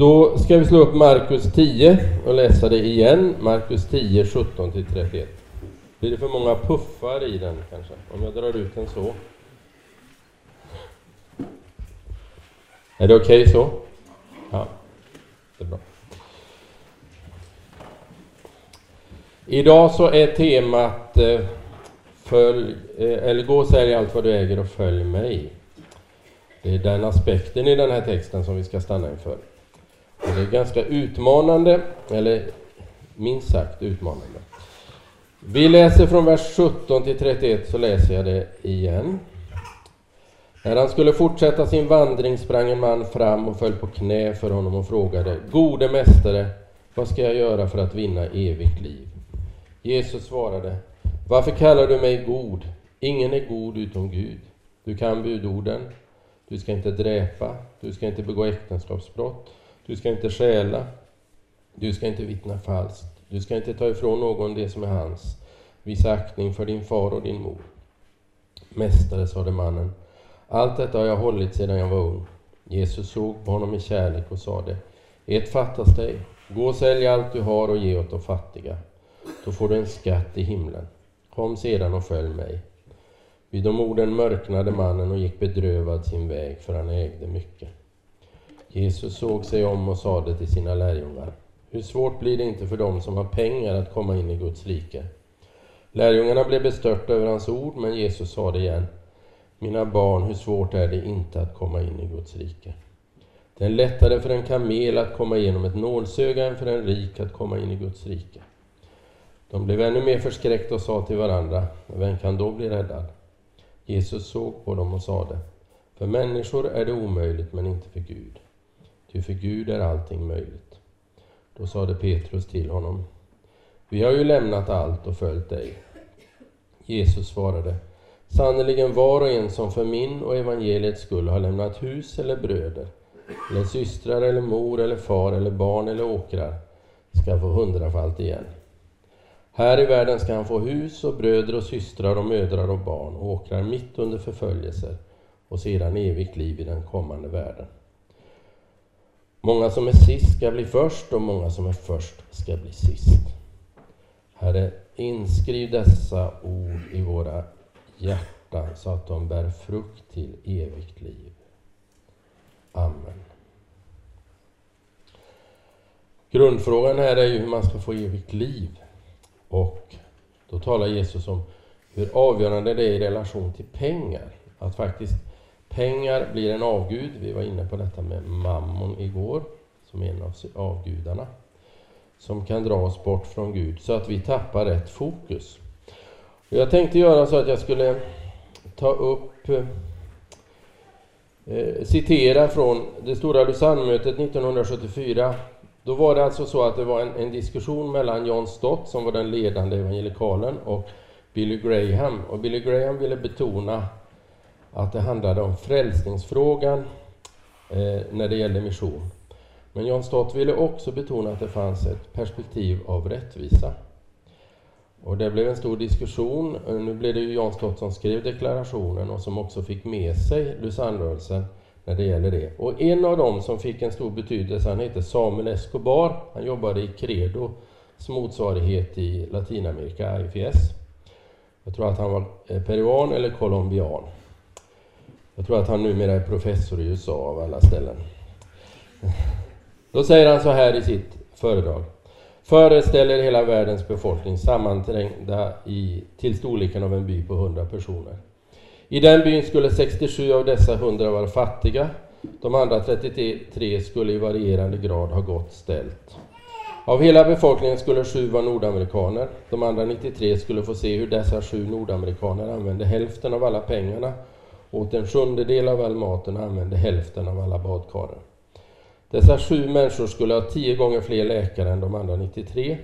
Då ska vi slå upp Markus 10 och läsa det igen. Markus 10, 17-31. Blir det för många puffar i den kanske? Om jag drar ut den så. Är det okej okay så? Ja, det är bra. Idag så är temat eh, följ, eh, eller gå och sälj allt vad du äger och följ mig. Det är den aspekten i den här texten som vi ska stanna inför. Och det är ganska utmanande, eller minst sagt utmanande. Vi läser från vers 17 till 31 så läser jag det igen. När han skulle fortsätta sin vandring sprang en man fram och föll på knä för honom och frågade Gode mästare, vad ska jag göra för att vinna evigt liv? Jesus svarade Varför kallar du mig god? Ingen är god utom Gud. Du kan budorden. Du ska inte dräpa. Du ska inte begå äktenskapsbrott. Du ska inte stjäla. Du ska inte vittna falskt. Du ska inte ta ifrån någon det som är hans. Visa aktning för din far och din mor. Mästare, sade mannen, allt detta har jag hållit sedan jag var ung. Jesus såg på honom i kärlek och sade, ett fattas dig. Gå och sälj allt du har och ge åt de fattiga. Då får du en skatt i himlen. Kom sedan och följ mig. Vid de orden mörknade mannen och gick bedrövad sin väg, för han ägde mycket. Jesus såg sig om och sade till sina lärjungar, hur svårt blir det inte för dem som har pengar att komma in i Guds rike? Lärjungarna blev bestörta över hans ord, men Jesus sade igen, mina barn, hur svårt är det inte att komma in i Guds rike? Det är lättare för en kamel att komma igenom ett nålsöga än för en rik att komma in i Guds rike. De blev ännu mer förskräckta och sa till varandra, vem kan då bli räddad? Jesus såg på dem och sade, för människor är det omöjligt men inte för Gud. Ty för Gud är allting möjligt. Då sade Petrus till honom, vi har ju lämnat allt och följt dig. Jesus svarade, sannerligen var och en som för min och evangeliets skull har lämnat hus eller bröder, eller systrar eller mor eller far eller barn eller åkrar, ska få hundrafalt igen. Här i världen ska han få hus och bröder och systrar och mödrar och barn och åkrar mitt under förföljelser och sedan evigt liv i den kommande världen. Många som är sist ska bli först och många som är först ska bli sist. Herre, inskriv dessa ord i våra hjärtan så att de bär frukt till evigt liv. Amen. Grundfrågan här är ju hur man ska få evigt liv. Och då talar Jesus om hur avgörande det är i relation till pengar. Att faktiskt pengar blir en avgud. Vi var inne på detta med mammon igår, som är en av avgudarna. Som kan dra oss bort från Gud, så att vi tappar rätt fokus. Jag tänkte göra så att jag skulle ta upp eh, citera från det stora Lausannemötet 1974 då var det alltså så att det var en, en, diskussion mellan John Stott, som var den ledande evangelikalen, och Billy Graham. Och Billy Graham ville betona att det handlade om frälsningsfrågan eh, när det gällde mission. Men John Stott ville också betona att det fanns ett perspektiv av rättvisa. Och det blev en stor diskussion. Eh, nu blev det ju John Stott som skrev deklarationen och som också fick med sig Lusannrörelsen när det gäller det. Och en av dem som fick en stor betydelse, han heter Samuel Escobar. Han jobbade i Credos motsvarighet i Latinamerika, IFS. Jag tror att han var eh, peruan eller colombian. Jag tror att han numera är professor i USA av alla ställen. Då säger han så här i sitt föredrag. Föreställer hela världens befolkning sammanträngda i, till storleken av en by på 100 personer. I den byn skulle 67 av dessa 100 vara fattiga. De andra 33 skulle i varierande grad ha gott ställt. Av hela befolkningen skulle sju vara nordamerikaner. De andra 93 skulle få se hur dessa sju nordamerikaner använde hälften av alla pengarna, åt en sjundedel av all maten och använde hälften av alla badkaren. Dessa sju människor skulle ha tio gånger fler läkare än de andra 93.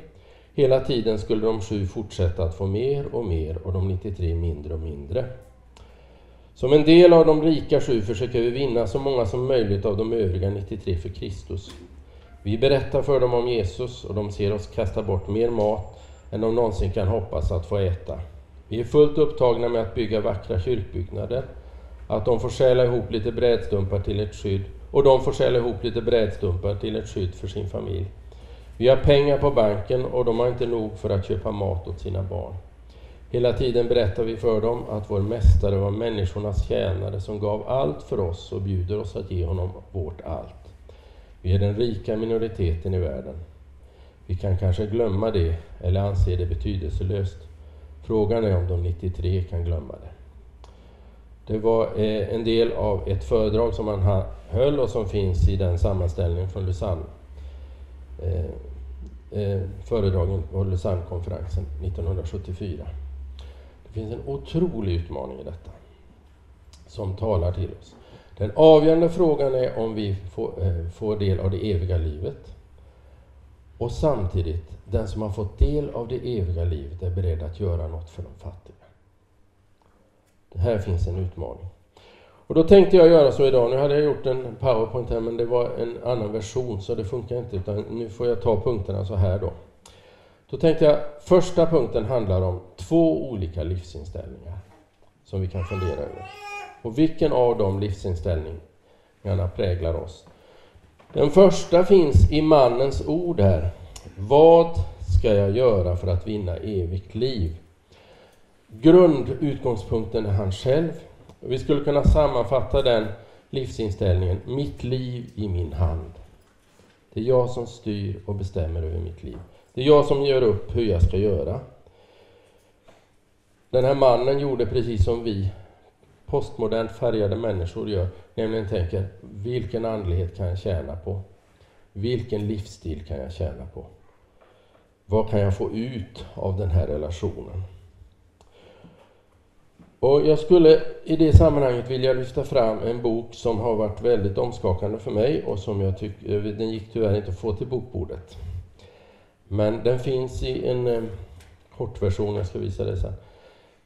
Hela tiden skulle de sju fortsätta att få mer och mer och de 93 mindre och mindre. Som en del av de rika sju försöker vi vinna så många som möjligt av de övriga 93 för Kristus. Vi berättar för dem om Jesus och de ser oss kasta bort mer mat än de någonsin kan hoppas att få äta. Vi är fullt upptagna med att bygga vackra kyrkbyggnader, att de får stjäla ihop lite brädstumpar till ett skydd och de får sälja ihop lite brädstumpar till ett skydd för sin familj. Vi har pengar på banken och de har inte nog för att köpa mat åt sina barn. Hela tiden berättar vi för dem att vår Mästare var människornas tjänare som gav allt för oss och bjuder oss att ge honom vårt allt. Vi är den rika minoriteten i världen. Vi kan kanske glömma det eller anse det betydelselöst. Frågan är om de 93 kan glömma det. Det var eh, en del av ett föredrag som han höll och som finns i den sammanställningen från Lausanne. Eh, eh, föredragen på Lausanne-konferensen 1974. Det finns en otrolig utmaning i detta som talar till oss. Den avgörande frågan är om vi får, eh, får del av det eviga livet. Och samtidigt, den som har fått del av det eviga livet är beredd att göra något för de fattiga. Här finns en utmaning. Och då tänkte jag göra så idag. Nu hade jag gjort en powerpoint här men det var en annan version så det funkar inte utan nu får jag ta punkterna så här då. Då tänkte jag, första punkten handlar om två olika livsinställningar som vi kan fundera över. Och vilken av de livsinställningarna präglar oss? Den första finns i mannens ord här. Vad ska jag göra för att vinna evigt liv? Grundutgångspunkten är han själv. Vi skulle kunna sammanfatta den livsinställningen, mitt liv i min hand. Det är jag som styr och bestämmer över mitt liv. Det är jag som gör upp hur jag ska göra. Den här mannen gjorde precis som vi postmodernt färgade människor gör, nämligen tänker vilken andlighet kan jag tjäna på? Vilken livsstil kan jag tjäna på? Vad kan jag få ut av den här relationen? Och jag skulle i det sammanhanget vilja lyfta fram en bok som har varit väldigt omskakande för mig och som jag tycker, eh, den gick tyvärr inte att få till bokbordet. Men den finns i en eh, kortversion, jag ska visa det sen.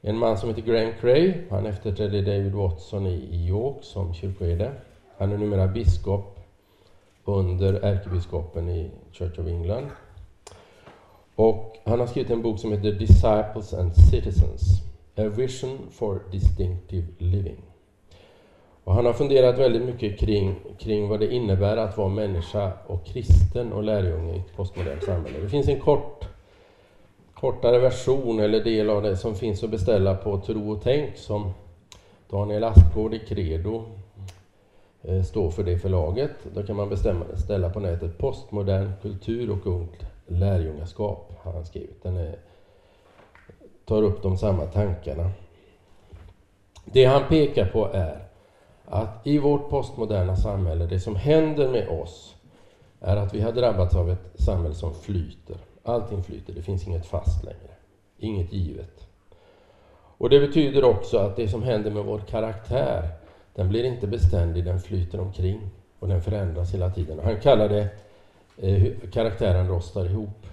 En man som heter Graham Cray, han efterträdde David Watson i York som kyrkoherde. Han är numera biskop under ärkebiskopen i Church of England. Och han har skrivit en bok som heter Disciples and Citizens. A Vision for Distinctive Living. Och han har funderat väldigt mycket kring, kring vad det innebär att vara människa och kristen och lärjunge i ett postmodernt samhälle. Det finns en kort, kortare version eller del av det som finns att beställa på Tro och Tänk som Daniel Aspgård i Credo eh, står för det förlaget. Då kan man bestämma, ställa på nätet Postmodern kultur och ungt lärjungaskap har han skrivit. Den är tar upp de samma tankarna. Det han pekar på är att i vårt postmoderna samhälle, det som händer med oss är att vi har drabbats av ett samhälle som flyter. Allting flyter, det finns inget fast längre. Inget givet. Och det betyder också att det som händer med vår karaktär, den blir inte beständig, den flyter omkring och den förändras hela tiden. Han kallar det eh, karaktären rostar ihop.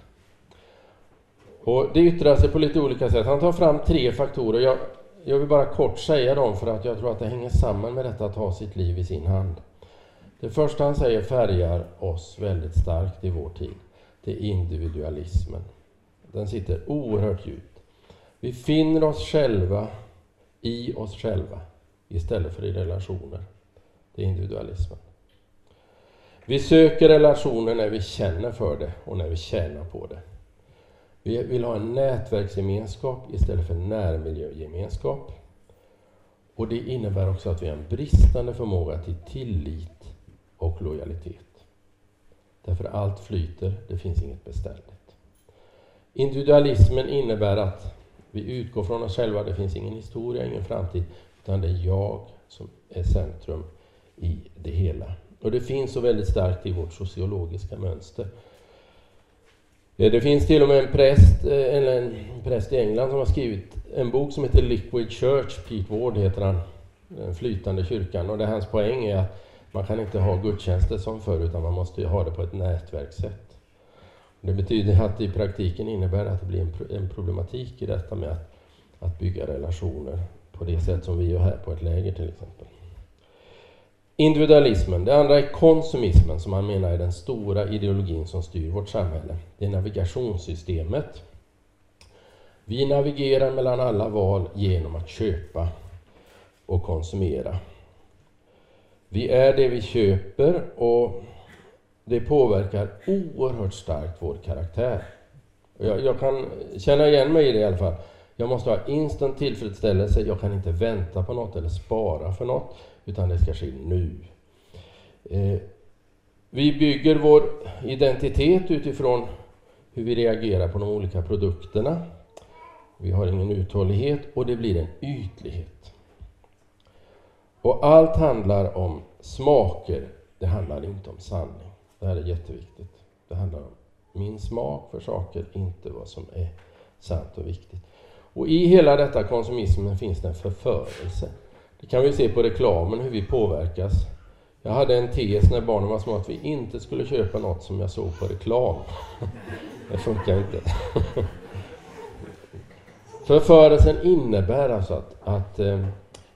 Och det yttrar sig på lite olika sätt. Han tar fram tre faktorer. Jag, jag vill bara kort säga dem för att jag tror att det hänger samman med detta att ha sitt liv i sin hand. Det första han säger färgar oss väldigt starkt i vår tid. Det är individualismen. Den sitter oerhört djupt. Vi finner oss själva i oss själva istället för i relationer. Det är individualismen. Vi söker relationer när vi känner för det och när vi tjänar på det. Vi vill ha en nätverksgemenskap istället för närmiljögemenskap. Och det innebär också att vi har en bristande förmåga till tillit och lojalitet. Därför allt flyter, det finns inget beständigt. Individualismen innebär att vi utgår från oss själva, det finns ingen historia, ingen framtid, utan det är jag som är centrum i det hela. Och det finns så väldigt starkt i vårt sociologiska mönster. Eh, det finns till och med en präst, eh, eller en präst i England som har skrivit en bok som heter Liquid Church, Pete Ward heter han, den flytande kyrkan. Och det hans poäng är att man kan inte ha gudstjänster som förr utan man måste ha det på ett nätverkssätt. Det betyder att det i praktiken innebär att det blir en problematik i detta med att, att bygga relationer på det sätt som vi gör här på ett läger till exempel. Individualismen. Det andra är konsumismen som man menar är den stora ideologin som styr vårt samhälle. Det är navigationssystemet. Vi navigerar mellan alla val genom att köpa och konsumera. Vi är det vi köper och det påverkar oerhört starkt vår karaktär. Jag, jag, kan känna igen mig i det i alla fall. Jag måste ha instant tillfredsställelse, jag kan inte vänta på något eller spara för något, utan det ska ske nu. Eh, vi bygger vår identitet utifrån hur vi reagerar på de olika produkterna. Vi har ingen uthållighet och det blir en ytlighet. Och allt handlar om smaker, det handlar inte om sanning. Det här är jätteviktigt. Det handlar om min smak för saker, inte vad som är sant och viktigt. Och i hela detta konsumismen finns det en förförelse. Det kan vi se på reklamen, hur vi påverkas. Jag hade en tes när barnen var små att vi inte skulle köpa något som jag såg på reklam. Det funkar inte. Förförelsen innebär alltså att, att eh,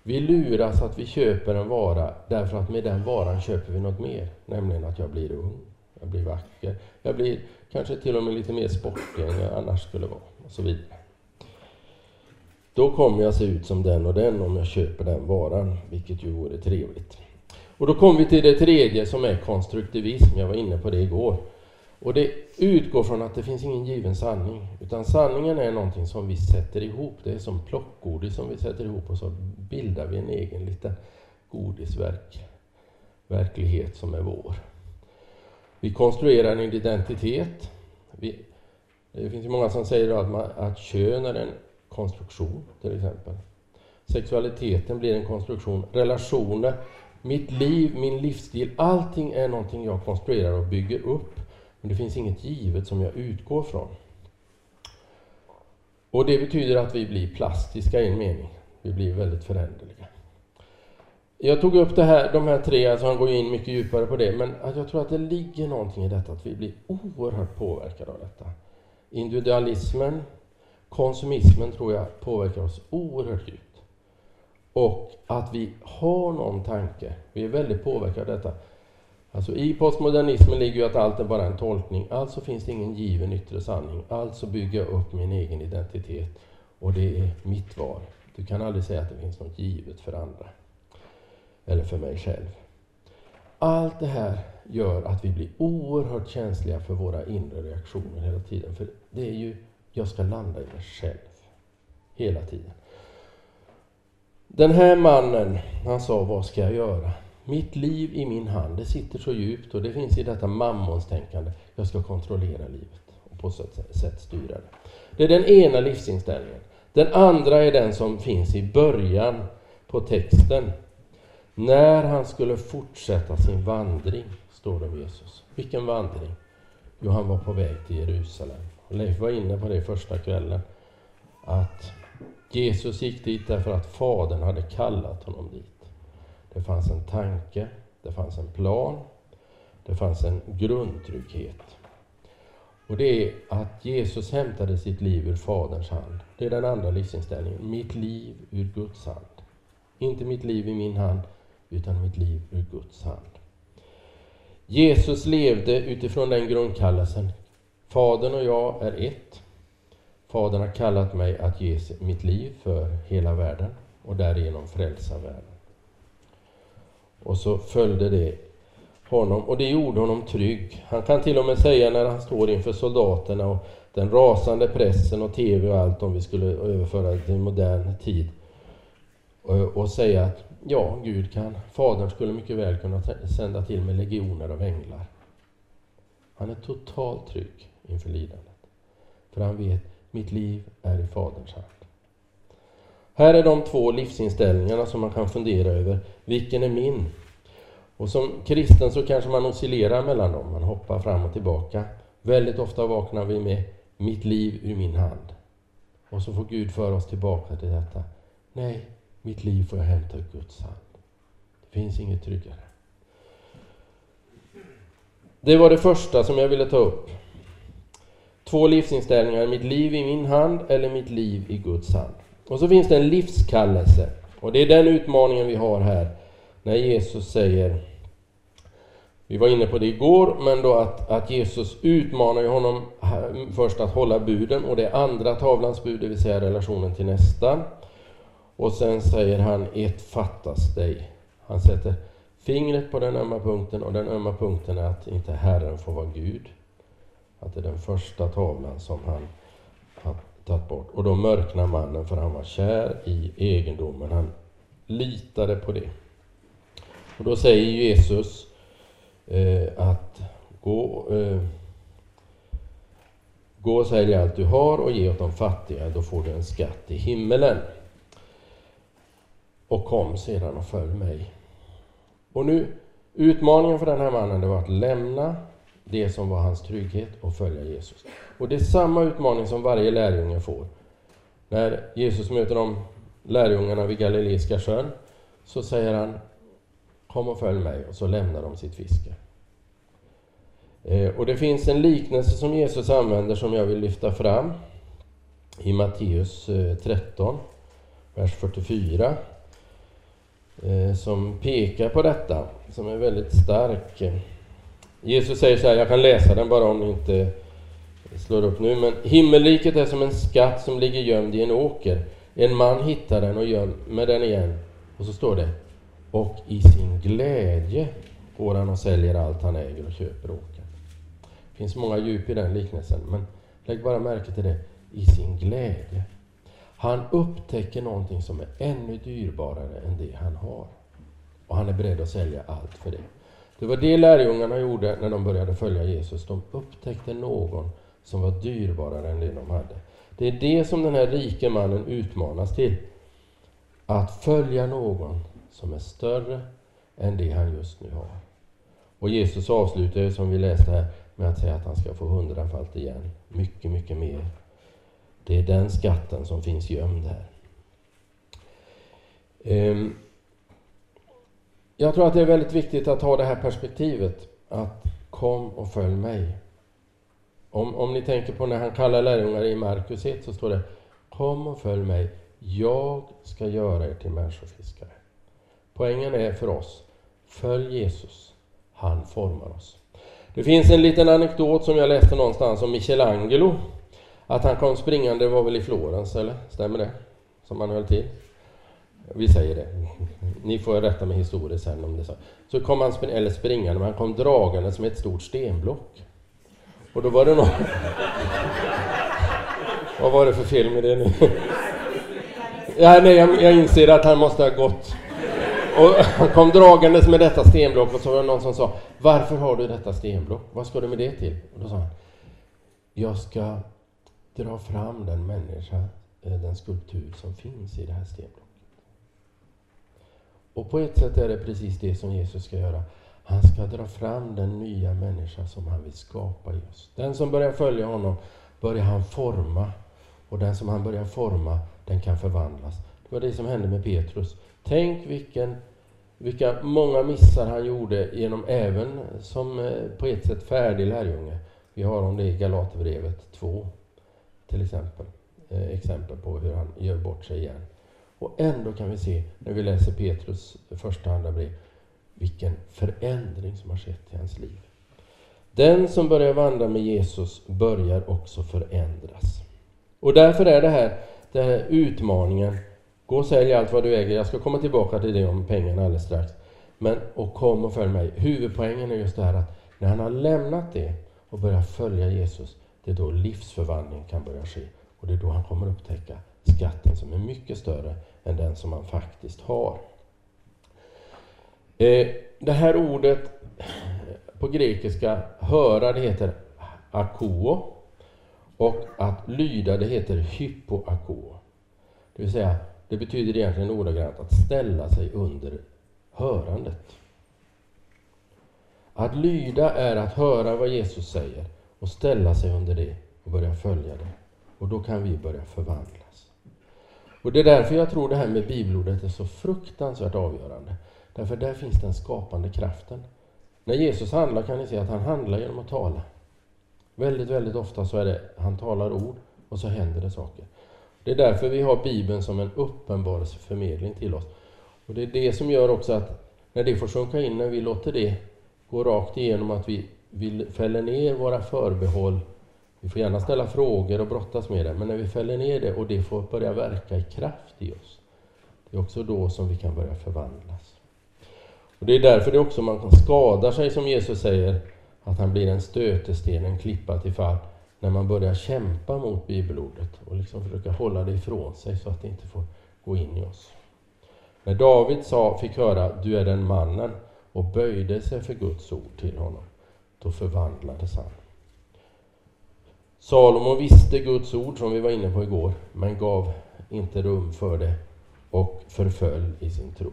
vi luras att vi köper en vara därför att med den varan köper vi något mer. Nämligen att jag blir ung, jag blir vacker, jag blir kanske till och med lite mer sportig än jag annars skulle vara och så vidare. Då kommer jag se ut som den och den om jag köper den varan, vilket ju vore trevligt. Och då kommer vi till det tredje som är konstruktivism, jag var inne på det igår. Och det utgår från att det finns ingen given sanning, utan sanningen är någonting som vi sätter ihop. Det är som plockgodis som vi sätter ihop och så bildar vi en egen liten godisverk, verklighet som är vår. Vi konstruerar en identitet. Vi, det finns ju många som säger att, man, att kön är en konstruktion, till exempel. Sexualiteten blir en konstruktion. Relationer, mitt liv, min livsstil, allting är någonting jag konstruerar och bygger upp. Men det finns inget givet som jag utgår från. Och det betyder att vi blir plastiska i en mening. Vi blir väldigt föränderliga. Jag tog upp det här, de här tre, alltså han går in mycket djupare på det, men att jag tror att det ligger någonting i detta, att vi blir oerhört påverkade av detta. Individualismen, konsumismen tror jag påverkar oss oerhört djupt. Och att vi har någon tanke, vi är väldigt påverkade av detta. Alltså i postmodernismen ligger ju att allt är bara en tolkning, alltså finns det ingen given yttre sanning, alltså bygger jag upp min egen identitet och det är mitt val. Du kan aldrig säga att det finns något givet för andra eller för mig själv. Allt det här gör att vi blir oerhört känsliga för våra inre reaktioner hela tiden. För det är ju, jag ska landa i mig själv. Hela tiden. Den här mannen, han sa, vad ska jag göra? Mitt liv i min hand, det sitter så djupt och det finns i detta mammonstänkande. Jag ska kontrollera livet och på så sätt styra det. Det är den ena livsinställningen. Den andra är den som finns i början på texten. När han skulle fortsätta sin vandring, står det om Jesus. Vilken vandring? Jo, han var på väg till Jerusalem. Leif var inne på det första kvällen, att Jesus gick dit därför att Fadern hade kallat honom dit. Det fanns en tanke, det fanns en plan, det fanns en grundtrygghet. Och det är att Jesus hämtade sitt liv ur Faderns hand. Det är den andra livsinställningen. Mitt liv ur Guds hand. Inte mitt liv i min hand, utan mitt liv ur Guds hand. Jesus levde utifrån den grundkallelsen. Fadern och jag är ett. Fadern har kallat mig att ge mitt liv för hela världen och därigenom frälsa världen. Och så följde det honom och det gjorde honom trygg. Han kan till och med säga när han står inför soldaterna och den rasande pressen och tv och allt om vi skulle överföra det till modern tid och, och säga att ja, Gud kan, Fadern skulle mycket väl kunna sända till med legioner av änglar. Han är totalt trygg inför lidandet. För han vet, mitt liv är i Faderns hand. Här är de två livsinställningarna som man kan fundera över. Vilken är min? Och som kristen så kanske man oscillerar mellan dem, man hoppar fram och tillbaka. Väldigt ofta vaknar vi med mitt liv ur min hand. Och så får Gud föra oss tillbaka till detta. Nej, mitt liv får jag hämta ur Guds hand. Det finns inget tryggare. Det var det första som jag ville ta upp. Två livsinställningar, mitt liv i min hand eller mitt liv i Guds hand. Och så finns det en livskallelse. Och det är den utmaningen vi har här. När Jesus säger, vi var inne på det igår, men då att, att Jesus utmanar honom först att hålla buden och det är andra tavlans bud, det vill säga relationen till nästa. Och sen säger han, ett fattas dig. Han sätter fingret på den ömma punkten och den ömma punkten är att inte Herren får vara Gud. Att det är den första tavlan som han har tagit bort. Och då mörknar mannen för han var kär i egendomen. Han litade på det. Och då säger Jesus eh, att gå, eh, gå och sälj allt du har och ge åt de fattiga, då får du en skatt i himmelen. Och kom sedan och följ mig. Och nu, utmaningen för den här mannen det var att lämna det som var hans trygghet och följa Jesus. Och det är samma utmaning som varje lärjunge får. När Jesus möter de lärjungarna vid Galileiska sjön så säger han Kom och följ mig och så lämnar de sitt fiske. Eh, och det finns en liknelse som Jesus använder som jag vill lyfta fram i Matteus eh, 13, vers 44 eh, som pekar på detta, som är väldigt stark. Jesus säger så här, jag kan läsa den bara om ni inte slår upp nu, men himmelriket är som en skatt som ligger gömd i en åker. En man hittar den och gömmer den igen. Och så står det, och i sin glädje går han och säljer allt han äger och köper åkern. Det finns många djup i den liknelsen, men lägg bara märke till det, i sin glädje. Han upptäcker någonting som är ännu dyrbarare än det han har. Och han är beredd att sälja allt för det. Det var det lärjungarna gjorde när de började följa Jesus. De upptäckte någon som var dyrbarare än det de hade. Det är det som den här rike mannen utmanas till. Att följa någon som är större än det han just nu har. Och Jesus avslutar som vi läste här med att säga att han ska få hundrafalt igen. Mycket, mycket mer det är den skatten som finns gömd här. Um jag tror att det är väldigt viktigt att ha det här perspektivet att kom och följ mig. Om, om ni tänker på när han kallar lärjungar i Markus 1 så står det Kom och följ mig, jag ska göra er till människofiskare. Poängen är för oss, följ Jesus, han formar oss. Det finns en liten anekdot som jag läste någonstans om Michelangelo att han kom springande var väl i Florens, eller? Stämmer det? Som han höll till? Vi säger det. Ni får rätta mig historiskt sen om det så. Så kom han, eller springande, men han kom dragande som ett stort stenblock. Och då var det någon... Vad var det för fel med det nu? ja, nej, jag, jag inser att han måste ha gått. Och han kom dragandes med detta stenblock och så var det någon som sa Varför har du detta stenblock? Vad ska du med det till? Och då sa han Jag ska dra fram den människa, eh, den skulptur som finns i det här stenblocket. Och på ett sätt är det precis det som Jesus ska göra. Han ska dra fram den nya människa som han vill skapa i oss. Den som börjar följa honom börjar han forma. Och den som han börjar forma, den kan förvandlas. Det var det som hände med Petrus. Tänk vilken, vilka många missar han gjorde genom även som eh, på ett sätt färdig lärjunge. Vi har om det i Galaterbrevet 2 till exempel. Eh, exempel på hur han gör bort sig igen. Och ändå kan vi se, när vi läser Petrus första och andra brev, vilken förändring som har skett i hans liv. Den som börjar vandra med Jesus börjar också förändras. Och därför är det här, den här utmaningen, gå och sälj allt vad du äger. Jag ska komma tillbaka till det om pengarna alldeles strax. Men, och kom och följ mig. Huvudpoängen är just det här att när han har lämnat det och börjar följa Jesus, det är då livsförvandling kan börja ske. Och det är då han kommer upptäcka skatten som är mycket större än den som man faktiskt har. Eh, det här ordet på grekiska, höra, det heter akoo. Och att lyda, det heter hypoakoo. Det vill säga, det betyder egentligen ordagrant att ställa sig under hörandet. Att lyda är att höra vad Jesus säger och ställa sig under det och börja följa det. Och då kan vi börja förvandla. Och Det är därför jag tror det här med bibelordet är så fruktansvärt avgörande. Därför där finns den skapande kraften. När Jesus handlar kan ni se att han handlar genom att tala. Väldigt, väldigt ofta så är det, han talar ord och så händer det saker. Det är därför vi har Bibeln som en uppenbarelseförmedling till oss. Och Det är det som gör också att när det får sjunka in, när vi låter det gå rakt igenom, att vi vi fäller ner våra förbehåll, vi får gärna ställa frågor och brottas med det, men när vi fäller ner det och det får börja verka i kraft i oss, det är också då som vi kan börja förvandlas. Och Det är därför det också man skadar sig, som Jesus säger, att han blir en stötesten, en klippa till fall, när man börjar kämpa mot bibelordet och liksom försöka hålla det ifrån sig så att det inte får gå in i oss. När David sa, fick höra du är den mannen och böjde sig för Guds ord till honom, då förvandlades han. Salomo visste Guds ord som vi var inne på igår, men gav inte rum för det och förföll i sin tro.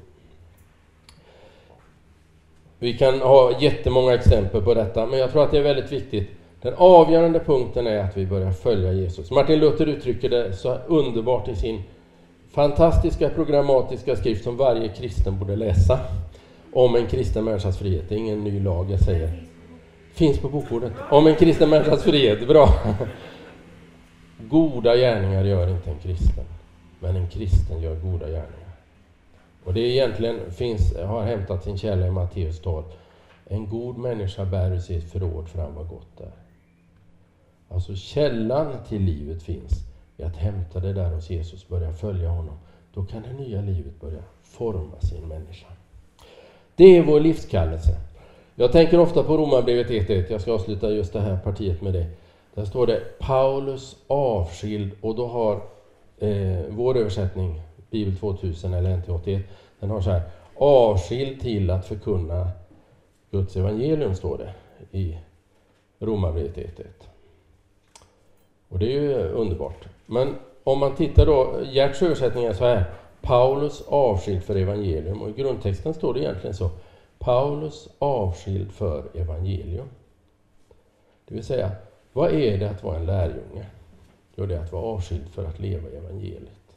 Vi kan ha jättemånga exempel på detta, men jag tror att det är väldigt viktigt. Den avgörande punkten är att vi börjar följa Jesus. Martin Luther uttrycker det så underbart i sin fantastiska programmatiska skrift som varje kristen borde läsa om en kristen människas frihet. Det är ingen ny lag jag säger. Finns på bokbordet. Om en kristen människas frihet. Bra! Goda gärningar gör inte en kristen, men en kristen gör goda gärningar. Och det egentligen finns, har hämtat sin källa i Matteus 12. En god människa bär i sitt förråd fram vad gott är. Alltså källan till livet finns i att hämta det där hos Jesus, börja följa honom. Då kan det nya livet börja forma sin människa. Det är vår livskallelse. Jag tänker ofta på Romarbrevet 1.1. Jag ska avsluta just det här partiet med det. Där står det Paulus avskild och då har eh, vår översättning, Bibel 2000 eller NT81, den har så här avskild till att förkunna Guds evangelium, står det i Romarbrevet 1.1. Och det är ju underbart. Men om man tittar då, Gerts översättning är så här. Paulus avskild för evangelium. Och i grundtexten står det egentligen så. Paulus avskild för evangelium. Det vill säga, vad är det att vara en lärjunge? Jo, det är att vara avskild för att leva evangeliet.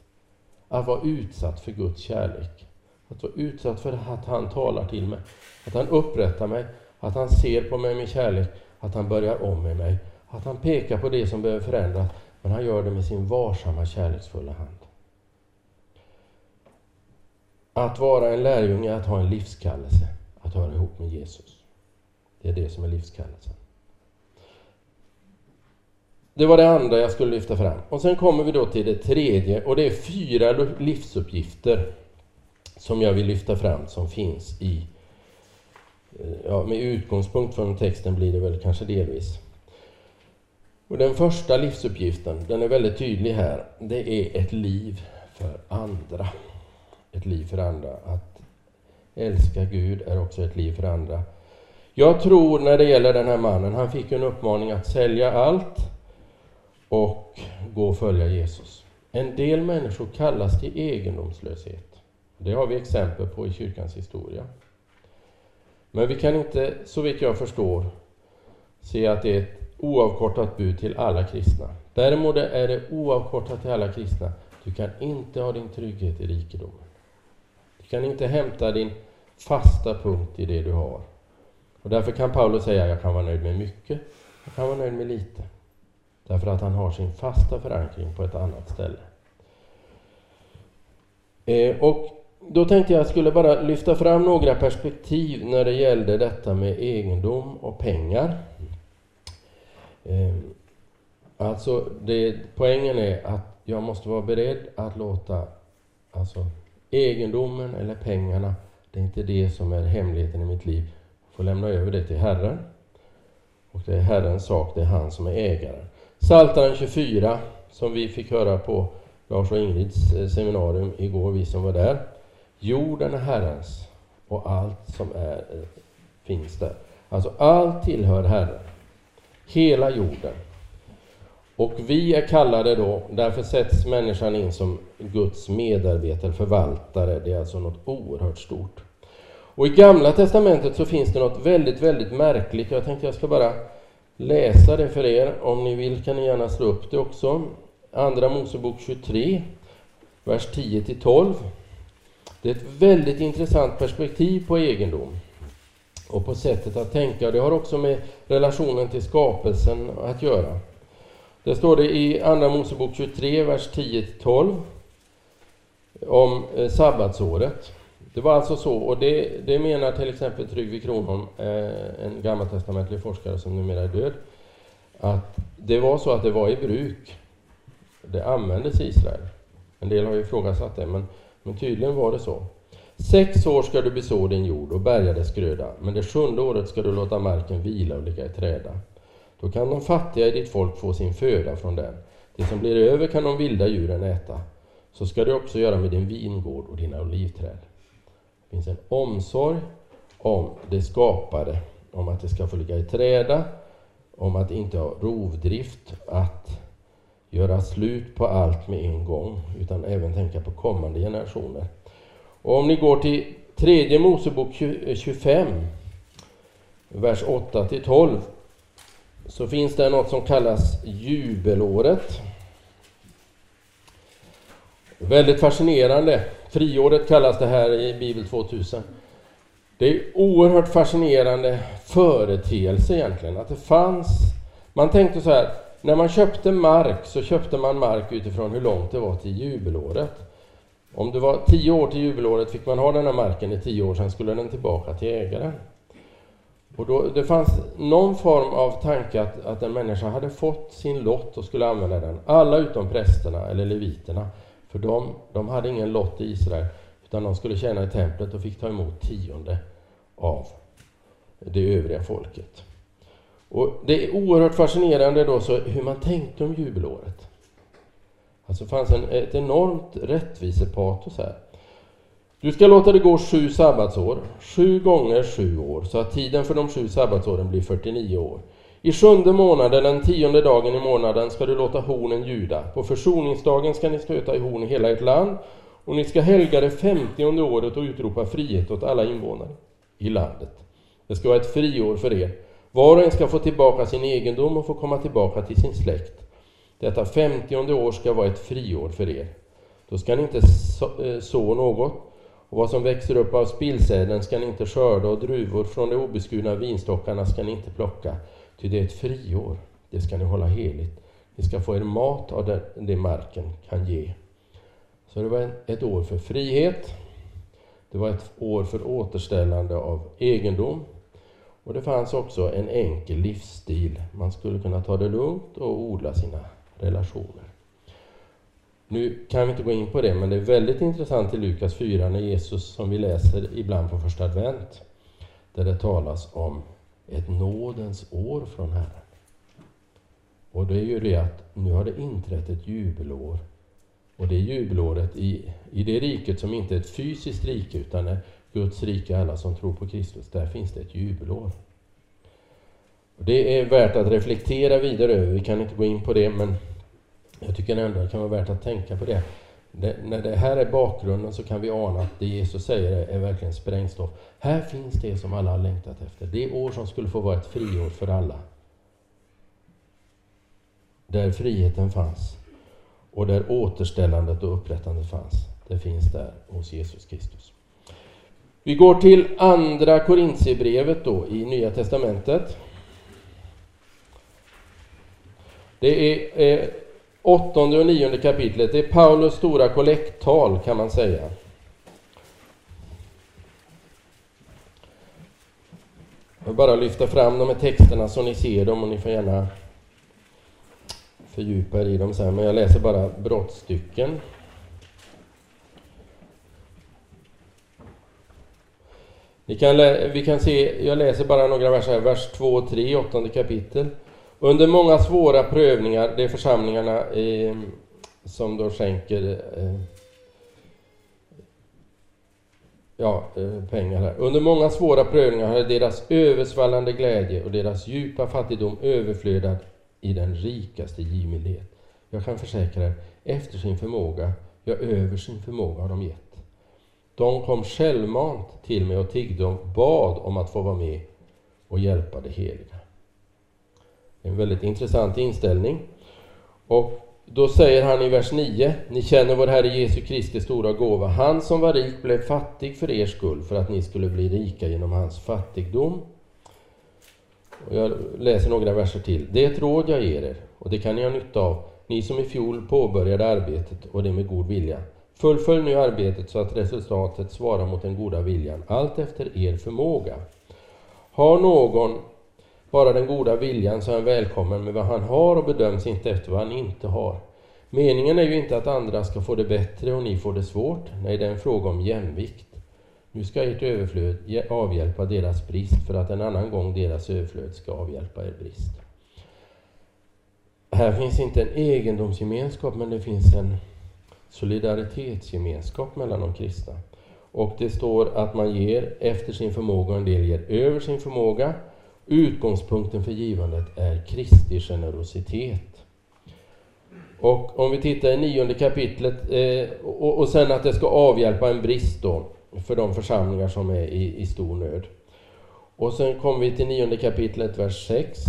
Att vara utsatt för Guds kärlek. Att vara utsatt för att han talar till mig. Att han upprättar mig. Att han ser på mig med kärlek. Att han börjar om med mig. Att han pekar på det som behöver förändras. Men han gör det med sin varsamma, kärleksfulla hand. Att vara en lärjunge är att ha en livskallelse, att höra ihop med Jesus. Det är det som är livskallelsen. Det var det andra jag skulle lyfta fram. Och sen kommer vi då till det tredje och det är fyra livsuppgifter som jag vill lyfta fram som finns i, eh, ja, med utgångspunkt från texten blir det väl kanske delvis. Och den första livsuppgiften, den är väldigt tydlig här, det är ett liv för andra. Ett liv för andra. Att älska Gud är också ett liv för andra. Jag tror när det gäller den här mannen, han fick en uppmaning att sälja allt och gå och följa Jesus. En del människor kallas till egendomslöshet. Det har vi exempel på i kyrkans historia. Men vi kan inte, så vitt jag förstår, se att det är ett oavkortat bud till alla kristna. Däremot är det oavkortat till alla kristna. Du kan inte ha din trygghet i rikedomen. Du kan inte hämta din fasta punkt i det du har. Och därför kan Paulus säga, jag kan vara nöjd med mycket, jag kan vara nöjd med lite. Därför att han har sin fasta förankring på ett annat ställe. Eh, och då tänkte jag att jag skulle bara lyfta fram några perspektiv när det gällde detta med egendom och pengar. Eh, alltså, det, poängen är att jag måste vara beredd att låta alltså, egendomen eller pengarna, det är inte det som är hemligheten i mitt liv. Jag får lämna över det till Herren. Och det är Herrens sak, det är han som är ägaren. Psaltaren 24, som vi fick höra på Lars och Ingrids eh, seminarium igår, vi som var där. Jorden är Herrens och allt som är, eh, finns där. Alltså allt tillhör Herren. Hela jorden. Och vi är kallade då, därför sätts människan in som Guds medarbetare, förvaltare. Det är alltså något oerhört stort. Och i Gamla Testamentet så finns det något väldigt, väldigt märkligt. Jag tänkte jag ska bara läsa det för er. Om ni vill kan ni gärna slå upp det också. Andra Mosebok 23, vers 10 12. Det är ett väldigt intressant perspektiv på egendom och på sättet att tänka. Det har också med relationen till skapelsen att göra. Där står det i Andra Mosebok 23, vers 10-12 om eh, sabbatsåret. Det var alltså så, och det, det menar till exempel Tryggve Kronholm, eh, en gammaltestamentlig forskare som numera är död, att det var så att det var i bruk. Det användes i Israel. En del har ju ifrågasatt det, men, men tydligen var det så. Sex år ska du beså din jord och bärga dess gröda, men det sjunde året ska du låta marken vila och ligga i träda. Då kan de fattiga i ditt folk få sin föda från den. Det som blir över kan de vilda djuren äta. Så ska du också göra med din vingård och dina olivträd. Det finns en omsorg om det skapade, om att det ska få ligga i träda, om att inte ha rovdrift, att göra slut på allt med en gång, utan även tänka på kommande generationer. Och om ni går till tredje Mosebok 25, eh, vers 8 till 12, så finns det något som kallas jubelåret. Väldigt fascinerande. Friåret kallas det här i Bibel 2000. Det är oerhört fascinerande företeelse egentligen, att det fanns... Man tänkte så här, när man köpte mark så köpte man mark utifrån hur långt det var till jubelåret. Om det var tio år till jubelåret fick man ha den här marken i tio år, sen skulle den tillbaka till ägaren. Och då, det fanns någon form av tanke att, att en människa hade fått sin lott och skulle använda den. Alla utom prästerna eller leviterna. För de, de hade ingen lott i Israel, utan de skulle tjäna i templet och fick ta emot tionde av det övriga folket. Och Det är oerhört fascinerande då så hur man tänkte om jubelåret. Alltså det fanns en, ett enormt rättvisepatos här. Du ska låta det gå sju sabbatsår, sju gånger sju år, så att tiden för de sju sabbatsåren blir 49 år. I sjunde månaden, den tionde dagen i månaden, ska du låta hornen ljuda. På försoningsdagen ska ni stöta i horn i hela ert land, och ni ska helga det femtionde året och utropa frihet åt alla invånare i landet. Det ska vara ett friår för er. Var och en ska få tillbaka sin egendom och få komma tillbaka till sin släkt. Detta femtionde år ska vara ett friår för er. Då ska ni inte eh, så något, och vad som växer upp av spillsäden ska ni inte skörda, och druvor från de obeskurna vinstockarna ska ni inte plocka, ty det är ett friår, det ska ni hålla heligt. Ni ska få er mat av det, det marken kan ge. Så det var ett år för frihet, det var ett år för återställande av egendom, och det fanns också en enkel livsstil. Man skulle kunna ta det lugnt och odla sina relationer. Nu kan vi inte gå in på det, men det är väldigt intressant i Lukas 4 när Jesus, som vi läser ibland på första advent, där det talas om ett nådens år från Herren. Och det är ju det att nu har det inträtt ett jubelår. Och det är jubelåret i, i det riket som inte är ett fysiskt rike utan är Guds rike, alla som tror på Kristus. Där finns det ett jubelår. Det är värt att reflektera vidare över. Vi kan inte gå in på det, men jag tycker ändå det kan vara värt att tänka på det. det. När det här är bakgrunden så kan vi ana att det Jesus säger är, är verkligen sprängstoff. Här finns det som alla har längtat efter. Det år som skulle få vara ett friår för alla. Där friheten fanns och där återställandet och upprättandet fanns. Det finns där hos Jesus Kristus. Vi går till andra Korintierbrevet då i Nya Testamentet. Det är eh, åttonde och nionde kapitlet. Det är Paulus stora kollekttal kan man säga. Jag vill bara lyfta fram de här texterna så ni ser dem och ni får gärna fördjupa er i dem sen, men jag läser bara brottstycken. Ni kan vi kan se, jag läser bara några verser, här, vers 2 och 3 åttonde kapitel. Under många svåra prövningar, det är församlingarna eh, som då skänker eh, ja, eh, pengar här. Under många svåra prövningar har deras översvallande glädje och deras djupa fattigdom överflödat i den rikaste givmildhet. Jag kan försäkra er, efter sin förmåga, ja, över sin förmåga har de gett. De kom självmant till mig och tiggde och bad om att få vara med och hjälpa det heliga. En väldigt intressant inställning. Och då säger han i vers 9, ni känner vår Herre Jesu Kristi stora gåva. Han som var rik blev fattig för er skull, för att ni skulle bli rika genom hans fattigdom. Och jag läser några verser till. Det är ett råd jag ger er, och det kan ni ha nytta av, ni som i fjol påbörjade arbetet, och det med god vilja. Fullfölj nu arbetet så att resultatet svarar mot den goda viljan, allt efter er förmåga. Har någon bara den goda viljan så är han välkommen med vad han har och bedöms inte efter vad han inte har. Meningen är ju inte att andra ska få det bättre och ni får det svårt. Nej, det är en fråga om jämvikt. Nu ska ert överflöd avhjälpa deras brist för att en annan gång deras överflöd ska avhjälpa er brist. Här finns inte en egendomsgemenskap, men det finns en solidaritetsgemenskap mellan de kristna. Och det står att man ger efter sin förmåga och en del ger över sin förmåga. Utgångspunkten för givandet är Kristi generositet. Och om vi tittar i nionde kapitlet eh, och, och sen att det ska avhjälpa en brist då för de församlingar som är i, i stor nöd. Och sen kommer vi till nionde kapitlet, vers 6.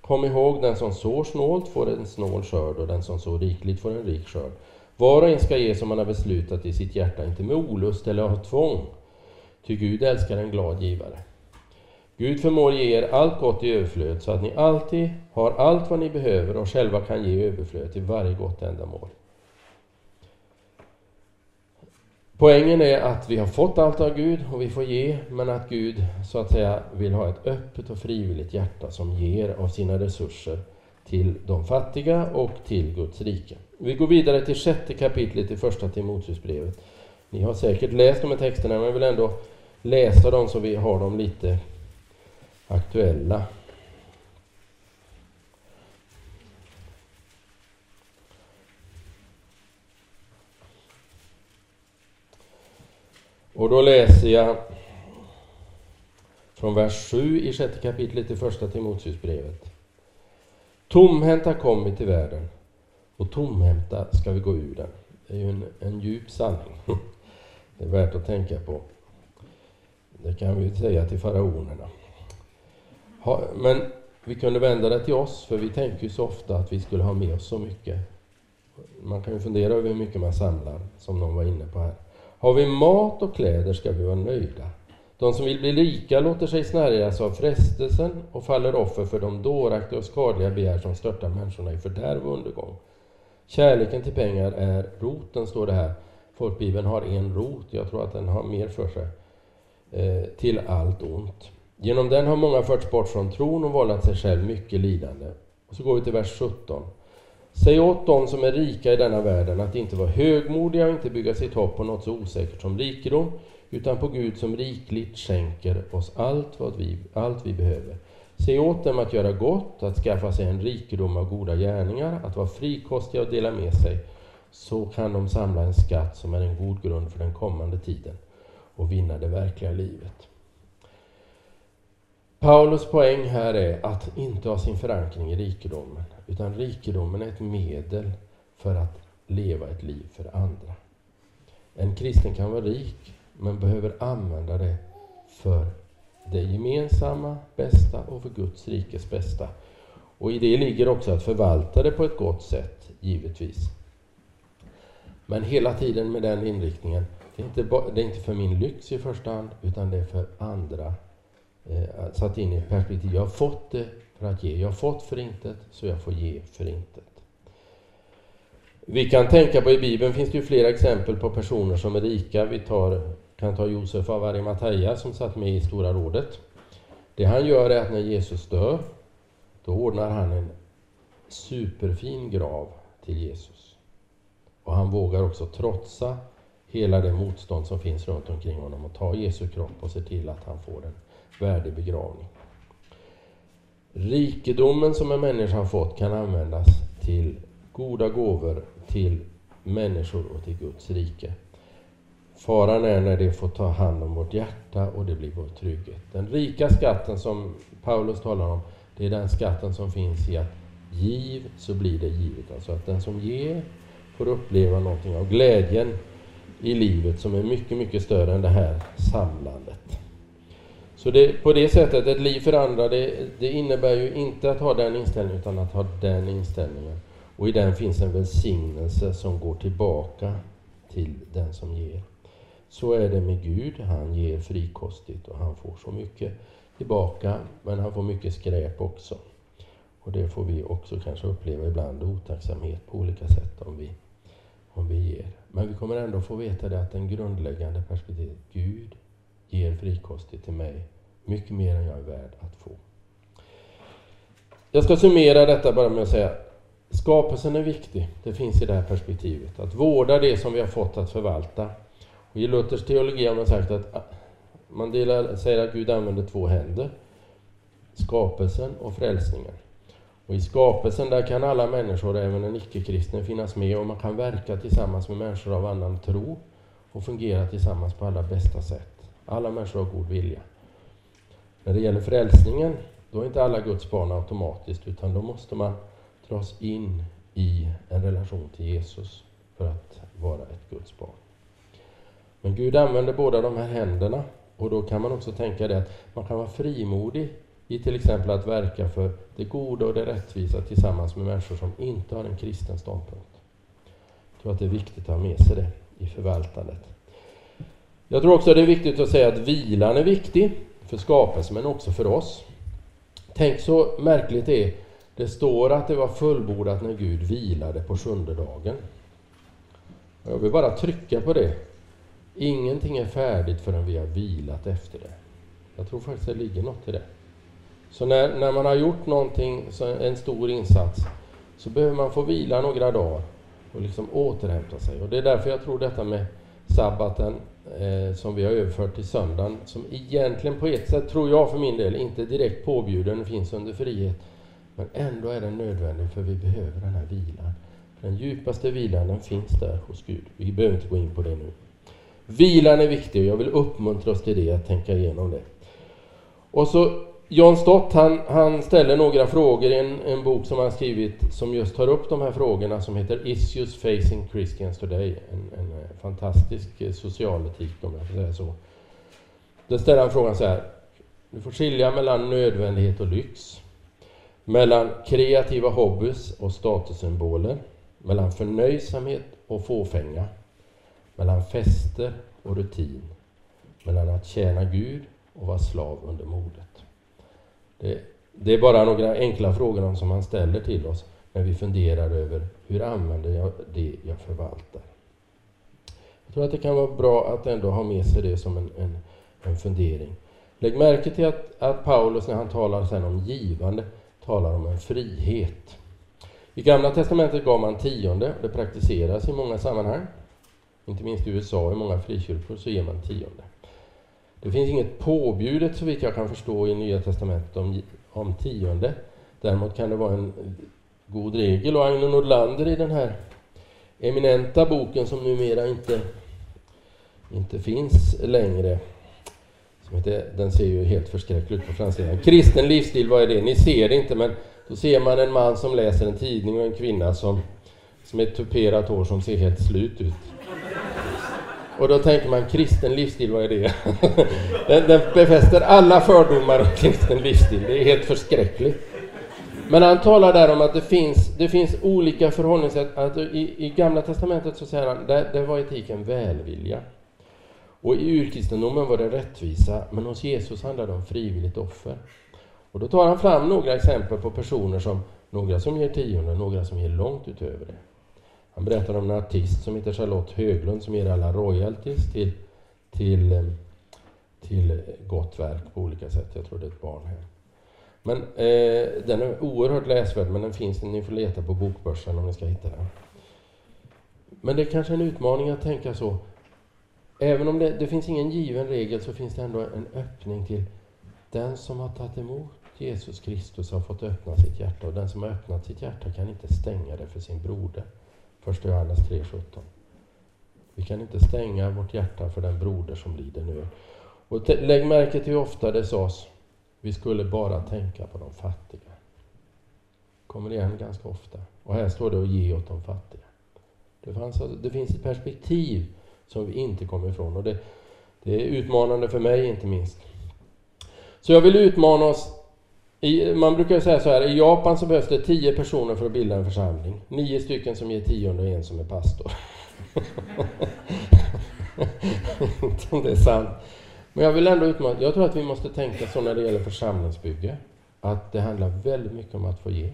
Kom ihåg, den som sår snålt får en snål skörd och den som sår rikligt får en rik skörd. Var och en ska ge som han har beslutat i sitt hjärta, inte med olust eller av tvång. Ty Gud älskar en glad givare. Gud förmår ge er allt gott i överflöd så att ni alltid har allt vad ni behöver och själva kan ge överflöd till varje gott ändamål. Poängen är att vi har fått allt av Gud och vi får ge, men att Gud så att säga vill ha ett öppet och frivilligt hjärta som ger av sina resurser till de fattiga och till Guds rike. Vi går vidare till sjätte kapitlet i första Timoteusbrevet. Ni har säkert läst de här texterna, men jag vill ändå läsa dem så vi har dem lite aktuella. Och då läser jag från vers 7 i sjätte kapitlet i första Timoteusbrevet. Tomhänta kom vi till världen och tomhänta ska vi gå ur den. Det är ju en, en djup sanning. Det är värt att tänka på. Det kan vi säga till faraonerna. Men vi kunde vända det till oss, för vi tänker ju så ofta att vi skulle ha med oss så mycket. Man kan ju fundera över hur mycket man samlar, som någon var inne på här. Har vi mat och kläder ska vi vara nöjda. De som vill bli rika låter sig snärjas av frestelsen och faller offer för de dåraktiga och skadliga begär som störtar människorna i fördärv och undergång. Kärleken till pengar är roten, står det här. Folkbibeln har en rot, jag tror att den har mer för sig, eh, till allt ont. Genom den har många förts bort från tron och vållat sig själv mycket lidande. Och så går vi till vers 17. Säg åt dem som är rika i denna världen att inte vara högmodiga och inte bygga sitt hopp på något så osäkert som rikedom, utan på Gud som rikligt skänker oss allt vad vi, allt vi behöver. Säg åt dem att göra gott, att skaffa sig en rikedom av goda gärningar, att vara frikostiga och dela med sig. Så kan de samla en skatt som är en god grund för den kommande tiden och vinna det verkliga livet. Paulus poäng här är att inte ha sin förankring i rikedomen, utan rikedomen är ett medel för att leva ett liv för andra. En kristen kan vara rik, men behöver använda det för det gemensamma bästa och för Guds rikes bästa. Och i det ligger också att förvalta det på ett gott sätt, givetvis. Men hela tiden med den inriktningen. Det är inte, det är inte för min lyx i första hand, utan det är för andra. Eh, satt in i ett perspektiv. Jag har fått det för att ge. Jag har fått förintet, så jag får ge förintet. Vi kan tänka på, i Bibeln finns det ju flera exempel på personer som är rika. Vi tar kan ta Josef av Arimathea som satt med i Stora rådet. Det han gör är att när Jesus dör, då ordnar han en superfin grav till Jesus. Och han vågar också trotsa hela det motstånd som finns runt omkring honom och ta Jesu kropp och se till att han får den värdig begravning. Rikedomen som en människa har fått kan användas till goda gåvor till människor och till Guds rike. Faran är när det får ta hand om vårt hjärta och det blir vår trygghet. Den rika skatten som Paulus talar om, det är den skatten som finns i att giv så blir det givet. Alltså att den som ger får uppleva någonting av glädjen i livet som är mycket, mycket större än det här samlandet. Så det, på det sättet, ett liv för andra, det, det innebär ju inte att ha den inställningen utan att ha den inställningen. Och i den finns en välsignelse som går tillbaka till den som ger. Så är det med Gud. Han ger frikostigt och han får så mycket tillbaka, men han får mycket skräp också. Och det får vi också kanske uppleva ibland, otacksamhet på olika sätt om vi, om vi ger. Men vi kommer ändå få veta det att den grundläggande perspektivet, Gud ger frikostigt till mig mycket mer än jag är värd att få. Jag ska summera detta bara med att säga skapelsen är viktig. Det finns i det här perspektivet. Att vårda det som vi har fått att förvalta. Och I Luthers teologi har man sagt att man delar, säger att Gud använder två händer. Skapelsen och frälsningen. Och I skapelsen där kan alla människor, även en icke-kristen, finnas med och man kan verka tillsammans med människor av annan tro och fungera tillsammans på allra bästa sätt. Alla människor har god vilja. När det gäller frälsningen, då är inte alla Guds barn automatiskt, utan då måste man dras in i en relation till Jesus för att vara ett Guds barn. Men Gud använder båda de här händerna och då kan man också tänka det att man kan vara frimodig i till exempel att verka för det goda och det rättvisa tillsammans med människor som inte har en kristen ståndpunkt. Jag tror att det är viktigt att ha med sig det i förvaltandet. Jag tror också att det är viktigt att säga att vilan är viktig för skapelsen men också för oss. Tänk så märkligt det är. Det står att det var fullbordat när Gud vilade på sjunde dagen. Jag vill bara trycka på det. Ingenting är färdigt förrän vi har vilat efter det. Jag tror faktiskt det ligger något i det. Så när, när man har gjort någonting, en stor insats, så behöver man få vila några dagar och liksom återhämta sig. Och det är därför jag tror detta med sabbaten eh, som vi har överfört till söndagen, som egentligen på ett sätt, tror jag för min del, inte direkt påbjuden, finns under frihet, men ändå är den nödvändig för vi behöver den här vilan. Den djupaste vilan den finns där hos Gud. Vi behöver inte gå in på det nu. Vilan är viktig och jag vill uppmuntra oss till det, att tänka igenom det. Och så John Stott han, han ställer några frågor i en, en, bok som han skrivit som just tar upp de här frågorna som heter Issues Facing Christians Today. En, en eh, fantastisk eh, socialetik, om jag får säga så. Där ställer han frågan så här. Du får skilja mellan nödvändighet och lyx. Mellan kreativa hobbys och statussymboler. Mellan förnöjsamhet och fåfänga. Mellan fester och rutin. Mellan att tjäna Gud och vara slav under modet. Det, det är bara några enkla frågor som han ställer till oss när vi funderar över hur använder jag det jag förvaltar. Jag tror att det kan vara bra att ändå ha med sig det som en, en, en fundering. Lägg märke till att, att Paulus när han talar sen om givande talar om en frihet. I Gamla Testamentet gav man tionde, det praktiseras i många sammanhang. Inte minst i USA, i många frikyrkor, så ger man tionde. Det finns inget påbjudet så vitt jag kan förstå i Nya Testamentet om, om tionde. Däremot kan det vara en god regel och Agne Nordlander i den här eminenta boken som numera inte, inte finns längre. Som heter, den ser ju helt förskräcklig ut på framsidan. Kristen livsstil, vad är det? Ni ser det inte men då ser man en man som läser en tidning och en kvinna som, som är tuperat hår som ser helt slut ut. Och då tänker man kristen livsstil, vad är det? den, den befäster alla fördomar om kristen livsstil. Det är helt förskräckligt. Men han talar där om att det finns, det finns olika förhållningssätt. Att i, I Gamla Testamentet så säger han, där, där var etiken välvilja. Och i urkristendomen var det rättvisa, men hos Jesus handlar det om frivilligt offer. Och då tar han fram några exempel på personer som, några som ger tionde, några som ger långt utöver det. Han berättar om en artist som heter Charlotte Höglund som ger alla royalties till, till, till gott verk på olika sätt. Jag tror det är ett barn här. Men eh, den är oerhört läsvärd, men den finns, ni får leta på bokbörsen om ni ska hitta den. Men det är kanske en utmaning att tänka så. Även om det, det finns ingen given regel så finns det ändå en öppning till den som har tagit emot Jesus Kristus har fått öppna sitt hjärta och den som har öppnat sitt hjärta kan inte stänga det för sin broder. Första Johannes 3.17. Vi kan inte stänga vårt hjärta för den broder som lider nu. Och lägg märke till hur ofta det sades, vi skulle bara tänka på de fattiga. Kommer igen ganska ofta. Och här står det att ge åt de fattiga. Det, fanns, alltså, det finns ett perspektiv som vi inte kommer ifrån och det, det är utmanande för mig inte minst. Så jag vill utmana oss i, man brukar säga så här, i Japan så behövs det tio personer för att bilda en församling. Nio stycken som ger tionde och en som är pastor. Inte om det är sant. Men jag vill ändå utmana, jag tror att vi måste tänka så när det gäller församlingsbygge. Att det handlar väldigt mycket om att få ge.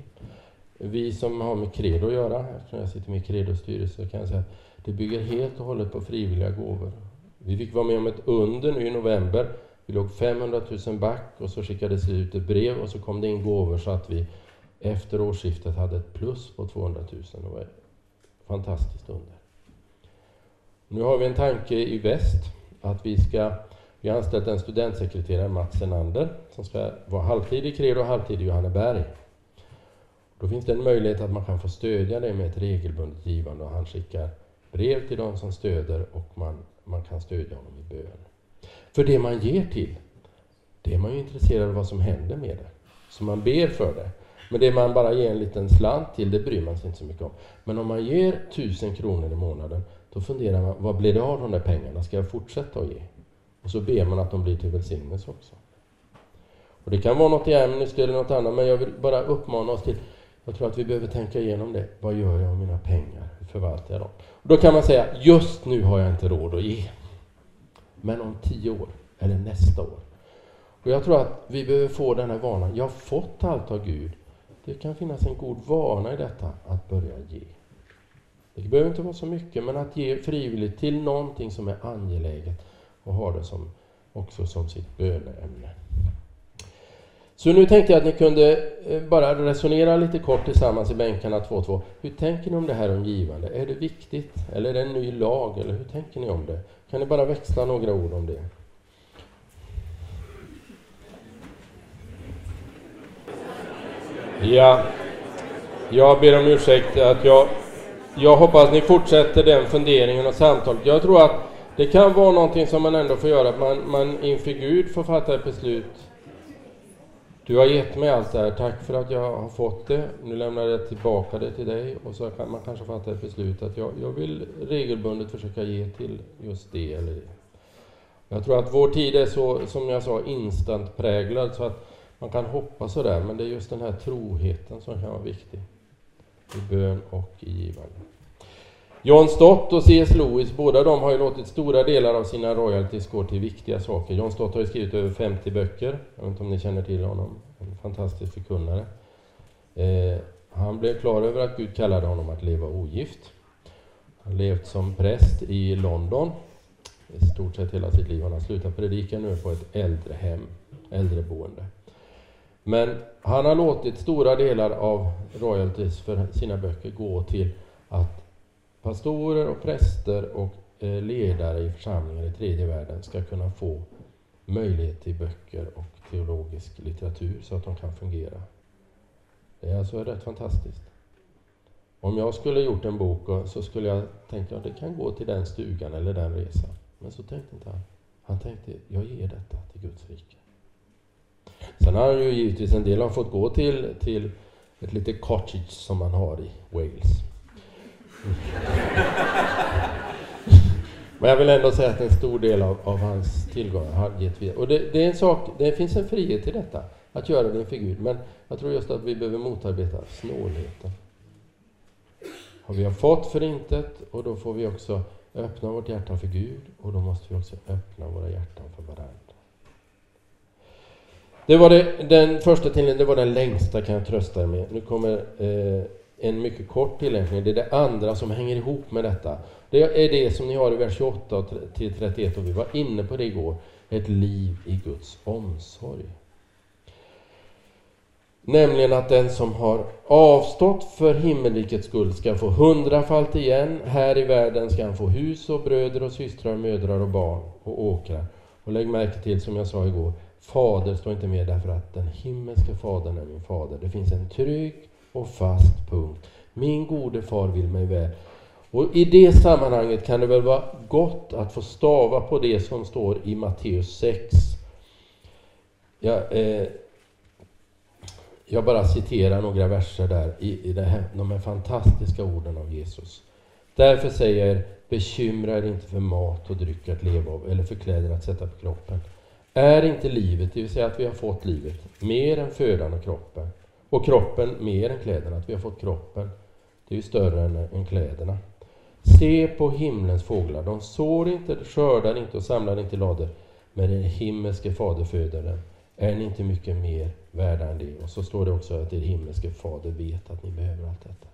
Vi som har med Credo att göra, eftersom jag sitter med i Credos styrelse, kan jag säga att det bygger helt och hållet på frivilliga gåvor. Vi fick vara med om ett under nu i november vi låg 500 000 back och så skickades det ut ett brev och så kom det in gåvor så att vi efter årsskiftet hade ett plus på 200 000. Det var fantastiskt under. Nu har vi en tanke i väst att vi ska Vi har anställt en studentsekreterare, Mats Senander, som ska vara halvtid i Kredo och halvtid i Johanneberg. Då finns det en möjlighet att man kan få stödja det med ett regelbundet givande och han skickar brev till de som stöder och man, man kan stödja honom i bön. För det man ger till, det är man ju intresserad av vad som händer med det. Så man ber för det. Men det man bara ger en liten slant till, det bryr man sig inte så mycket om. Men om man ger tusen kronor i månaden, då funderar man, vad blir det av de där pengarna? Ska jag fortsätta att ge? Och så ber man att de blir till välsignelse också. Och det kan vara något i Amnesty eller något annat, men jag vill bara uppmana oss till, jag tror att vi behöver tänka igenom det. Vad gör jag med mina pengar? Hur förvaltar jag dem? Och då kan man säga, just nu har jag inte råd att ge. Men om tio år, eller nästa år. Och jag tror att vi behöver få den här vanan. Jag har fått allt av Gud. Det kan finnas en god vana i detta, att börja ge. Det behöver inte vara så mycket, men att ge frivilligt till någonting som är angeläget och ha det som, också som sitt böneämne. Så nu tänkte jag att ni kunde eh, bara resonera lite kort tillsammans i bänkarna två och två. Hur tänker ni om det här om givande? Är det viktigt? Eller är det en ny lag? Eller hur tänker ni om det? Kan ni bara växla några ord om det? Ja, jag ber om ursäkt att jag, jag hoppas ni fortsätter den funderingen och samtalet. Jag tror att det kan vara någonting som man ändå får göra, att man, man inför Gud får fatta ett beslut. Du har gett mig allt det här, tack för att jag har fått det. Nu lämnar jag tillbaka det till dig och så kan man kanske fatta ett beslut att jag, jag vill regelbundet försöka ge till just det eller det. Jag tror att vår tid är så, som jag sa, instant präglad så att man kan hoppa sådär, men det är just den här troheten som kan vara viktig i bön och i givande. John Stott och C.S. Lewis, båda de har ju låtit stora delar av sina royalties gå till viktiga saker. John Stott har ju skrivit över 50 böcker, jag vet inte om ni känner till honom, en fantastisk förkunnare. Eh, han blev klar över att Gud kallade honom att leva ogift. Han har levt som präst i London i stort sett hela sitt liv. Han har slutat predika nu på ett äldrehem, äldreboende. Men han har låtit stora delar av royalties för sina böcker gå till att pastorer och präster och eh, ledare i församlingar i tredje världen ska kunna få möjlighet till böcker och teologisk litteratur så att de kan fungera. Det är alltså rätt fantastiskt. Om jag skulle gjort en bok så skulle jag tänka att det kan gå till den stugan eller den resan. Men så tänkte inte han. Han tänkte, jag ger detta till Guds rike. Sen har ju givetvis en del har fått gå till, till ett litet cottage som man har i Wales. Mm. Men jag vill ändå säga att en stor del av, av hans tillgångar har gett vidare. Och det, det, är en sak, det finns en frihet i detta, att göra det inför Gud. Men jag tror just att vi behöver motarbeta snålheten. Och vi har fått förintet, och då får vi också öppna vårt hjärta för Gud och då måste vi också öppna våra hjärtan för varandra. Det var det, den första tiden, det var den längsta kan jag trösta er med. Nu kommer eh, en mycket kort tillämpning. Det är det andra som hänger ihop med detta. Det är det som ni har i vers 28 till 31 och vi var inne på det igår. Ett liv i Guds omsorg. Nämligen att den som har avstått för himmelrikets skull ska få hundrafalt igen. Här i världen ska han få hus och bröder och systrar, mödrar och barn och åkrar. Och lägg märke till, som jag sa igår, Fader står inte med därför att den himmelske Fadern är min fader. Det finns en trygg och fast punkt. Min gode far vill mig väl. Och i det sammanhanget kan det väl vara gott att få stava på det som står i Matteus 6. Jag, eh, jag bara citerar några verser där i, i det här, de här fantastiska orden av Jesus. Därför säger bekymra er inte för mat och dryck att leva av eller för kläder att sätta på kroppen. Är inte livet, det vill säga att vi har fått livet, mer än födan och kroppen? Och kroppen mer än kläderna, att vi har fått kroppen. Det är ju större än, än kläderna. Se på himlens fåglar, de sår inte, skördar inte och samlar inte lader, men den himmelske fader föder dem. Är ni inte mycket mer värda än det? Och så står det också att er himmelske fader vet att ni behöver allt detta.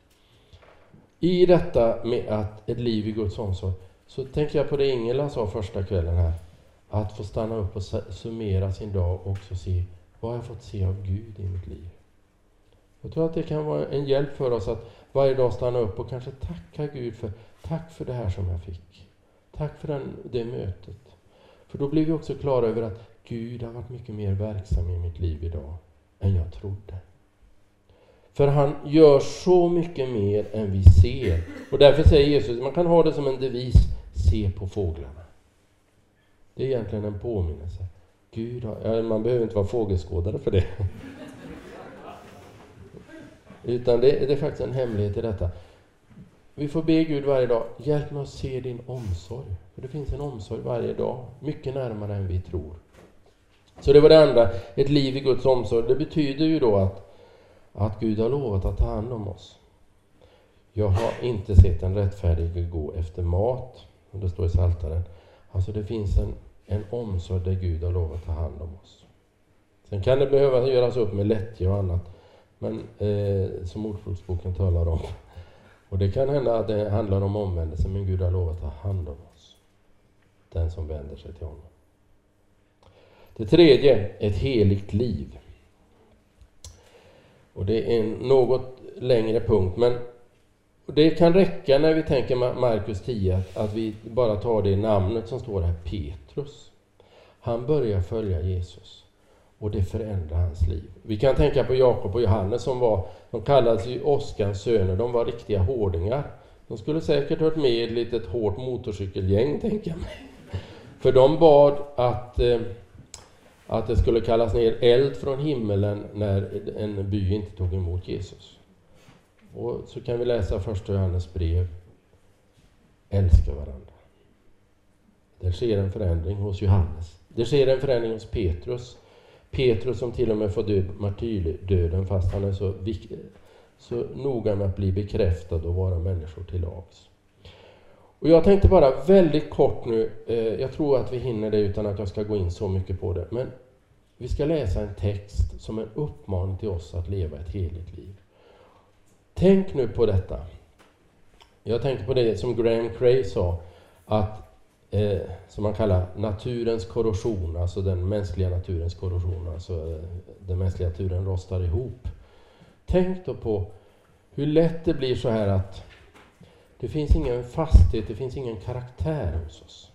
I detta med att ett liv i Guds omsorg, så tänker jag på det Ingela sa första kvällen här. Att få stanna upp och summera sin dag och också se vad jag fått se av Gud i mitt liv. Jag tror att det kan vara en hjälp för oss att varje dag stanna upp och kanske tacka Gud för tack för det här som jag fick. Tack för den, det mötet. För då blir vi också klara över att Gud har varit mycket mer verksam i mitt liv idag än jag trodde. För han gör så mycket mer än vi ser. Och därför säger Jesus, man kan ha det som en devis, se på fåglarna. Det är egentligen en påminnelse. Gud har, man behöver inte vara fågelskådare för det. Utan det, det är faktiskt en hemlighet i detta. Vi får be Gud varje dag, hjälp mig att se din omsorg. För det finns en omsorg varje dag, mycket närmare än vi tror. Så det var det andra, ett liv i Guds omsorg. Det betyder ju då att, att Gud har lovat att ta hand om oss. Jag har inte sett en rättfärdig gå efter mat, och det står i Psaltaren. Alltså det finns en, en omsorg där Gud har lovat att ta hand om oss. Sen kan det behöva göras upp med lättja och annat, men eh, som Ordspråksboken talar om. Och det kan hända att det handlar om omvändelse, men Gud har lovat att ta hand om oss. Den som vänder sig till honom. Det tredje, ett heligt liv. Och det är en något längre punkt, men det kan räcka när vi tänker Markus 10 att vi bara tar det namnet som står här, Petrus. Han börjar följa Jesus och det förändrar hans liv. Vi kan tänka på Jakob och Johannes som var, de kallades ju Oskars söner, de var riktiga hårdingar. De skulle säkert hört med i ett litet hårt motorcykelgäng, tänker jag mig. För de bad att eh, att det skulle kallas ner eld från himmelen när en by inte tog emot Jesus. Och så kan vi läsa första Johannes brev. Älska varandra. Det sker en förändring hos Johannes. Det sker en förändring hos Petrus. Petrus som till och med får dö martyrdöden fast han är så, så noga med att bli bekräftad och vara människor till lags. Och jag tänkte bara väldigt kort nu, eh, jag tror att vi hinner det utan att jag ska gå in så mycket på det, men vi ska läsa en text som en uppmaning till oss att leva ett heligt liv. Tänk nu på detta. Jag tänker på det som Graham Cray sa, att eh, som man kallar naturens korrosion, alltså den mänskliga naturens korrosion, alltså eh, den mänskliga naturen rostar ihop. Tänk då på hur lätt det blir så här att det finns ingen fasthet, det finns ingen karaktär hos oss.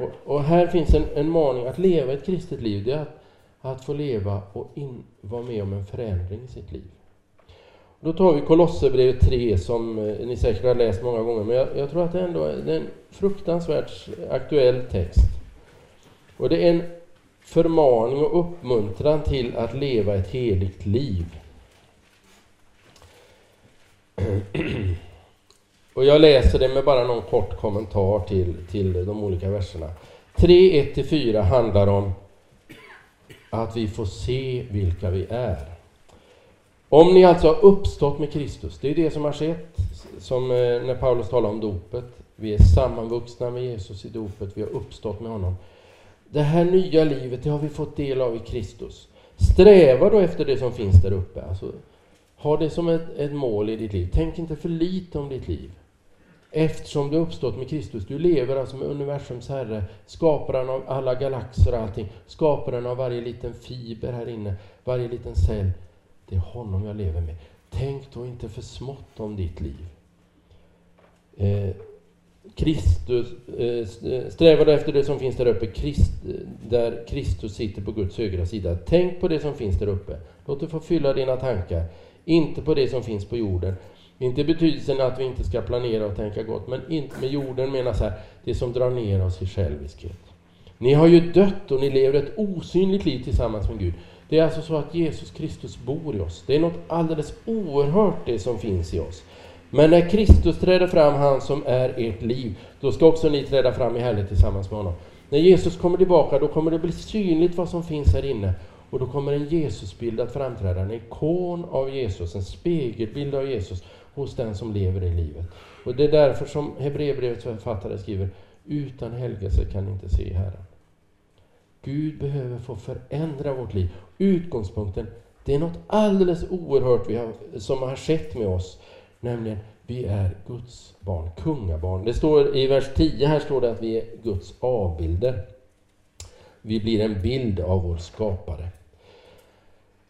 Och, och här finns en, en maning att leva ett kristet liv, det är att, att få leva och in, vara med om en förändring i sitt liv. Då tar vi Kolosserbrevet 3 som eh, ni säkert har läst många gånger, men jag, jag tror att det ändå är en fruktansvärt aktuell text. Och det är en förmaning och uppmuntran till att leva ett heligt liv. Och jag läser det med bara någon kort kommentar till, till de olika verserna. 3, 1-4 handlar om att vi får se vilka vi är. Om ni alltså har uppstått med Kristus, det är det som har skett, som eh, när Paulus talar om dopet. Vi är sammanvuxna med Jesus i dopet, vi har uppstått med honom. Det här nya livet, det har vi fått del av i Kristus. Sträva då efter det som finns där uppe. Alltså, ha det som ett, ett mål i ditt liv. Tänk inte för lite om ditt liv. Eftersom du uppstått med Kristus. Du lever alltså med universums Herre, skaparen av alla galaxer och allting. Skaparen av varje liten fiber här inne, varje liten cell. Det är honom jag lever med. Tänk då inte för smått om ditt liv. Eh, Kristus, eh, eh sträva efter det som finns där uppe, Christ, där Kristus sitter på Guds högra sida. Tänk på det som finns där uppe. Låt det få fylla dina tankar. Inte på det som finns på jorden. Inte i betydelsen att vi inte ska planera och tänka gott, men inte med jorden menas här det som drar ner oss i själviskhet. Ni har ju dött och ni lever ett osynligt liv tillsammans med Gud. Det är alltså så att Jesus Kristus bor i oss. Det är något alldeles oerhört det som finns i oss. Men när Kristus träder fram, han som är ert liv, då ska också ni träda fram i härlighet tillsammans med honom. När Jesus kommer tillbaka, då kommer det bli synligt vad som finns här inne. Och då kommer en Jesusbild att framträda, en ikon av Jesus, en spegelbild av Jesus hos den som lever i livet. Och det är därför som Hebreerbrevets författare skriver, utan helgelse kan ni inte se Herren. Gud behöver få förändra vårt liv. Utgångspunkten, det är något alldeles oerhört vi har, som har skett med oss, nämligen vi är Guds barn, kungabarn. Det står i vers 10 här står det att vi är Guds avbilder. Vi blir en bild av vår skapare.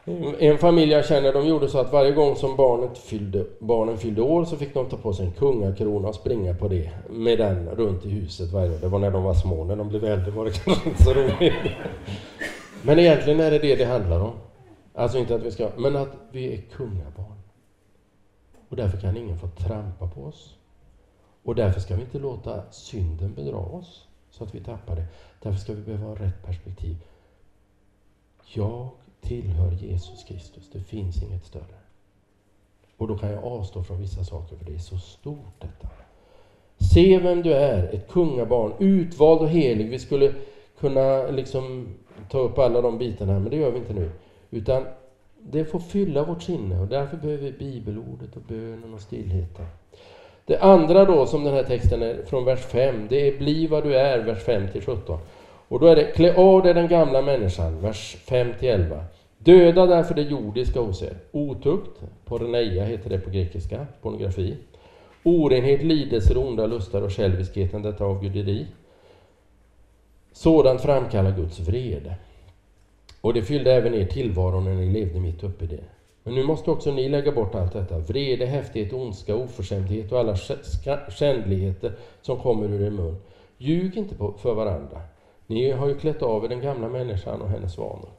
Mm. En familj jag känner, de gjorde så att varje gång som barnet fyllde, barnen fyllde år så fick de ta på sig en kungakrona och springa på det med den runt i huset varje år. Det var när de var små, när de blev äldre var det kanske inte så roligt. Men egentligen är det det det handlar om. Alltså inte att vi ska, men att vi är kungabarn. Och därför kan ingen få trampa på oss. Och därför ska vi inte låta synden bedra oss så att vi tappar det. Därför ska vi behöva ha rätt perspektiv. Jag tillhör Jesus Kristus. Det finns inget större. Och då kan jag avstå från vissa saker för det är så stort detta. Se vem du är, ett kungabarn, utvald och helig. Vi skulle kunna liksom ta upp alla de bitarna, men det gör vi inte nu. Utan det får fylla vårt sinne och därför behöver vi bibelordet och bönen och stillheten. Det andra då som den här texten är från vers 5, det är bli vad du är, vers 5 till 17. Och då är det klä av dig den gamla människan, vers 5-11. Döda därför det jordiska hos er. Otukt, porneia heter det på grekiska, pornografi. Orenhet, lidelser, onda lustar och själviskheten, detta avguderi. Sådant framkallar Guds vrede. Och det fyllde även er tillvaro när ni levde mitt uppe i det. Men nu måste också ni lägga bort allt detta. Vrede, häftighet, ondska, oförskämdhet och alla skändligheter som kommer ur er mun. Ljug inte för varandra. Ni har ju klätt av er den gamla människan och hennes vanor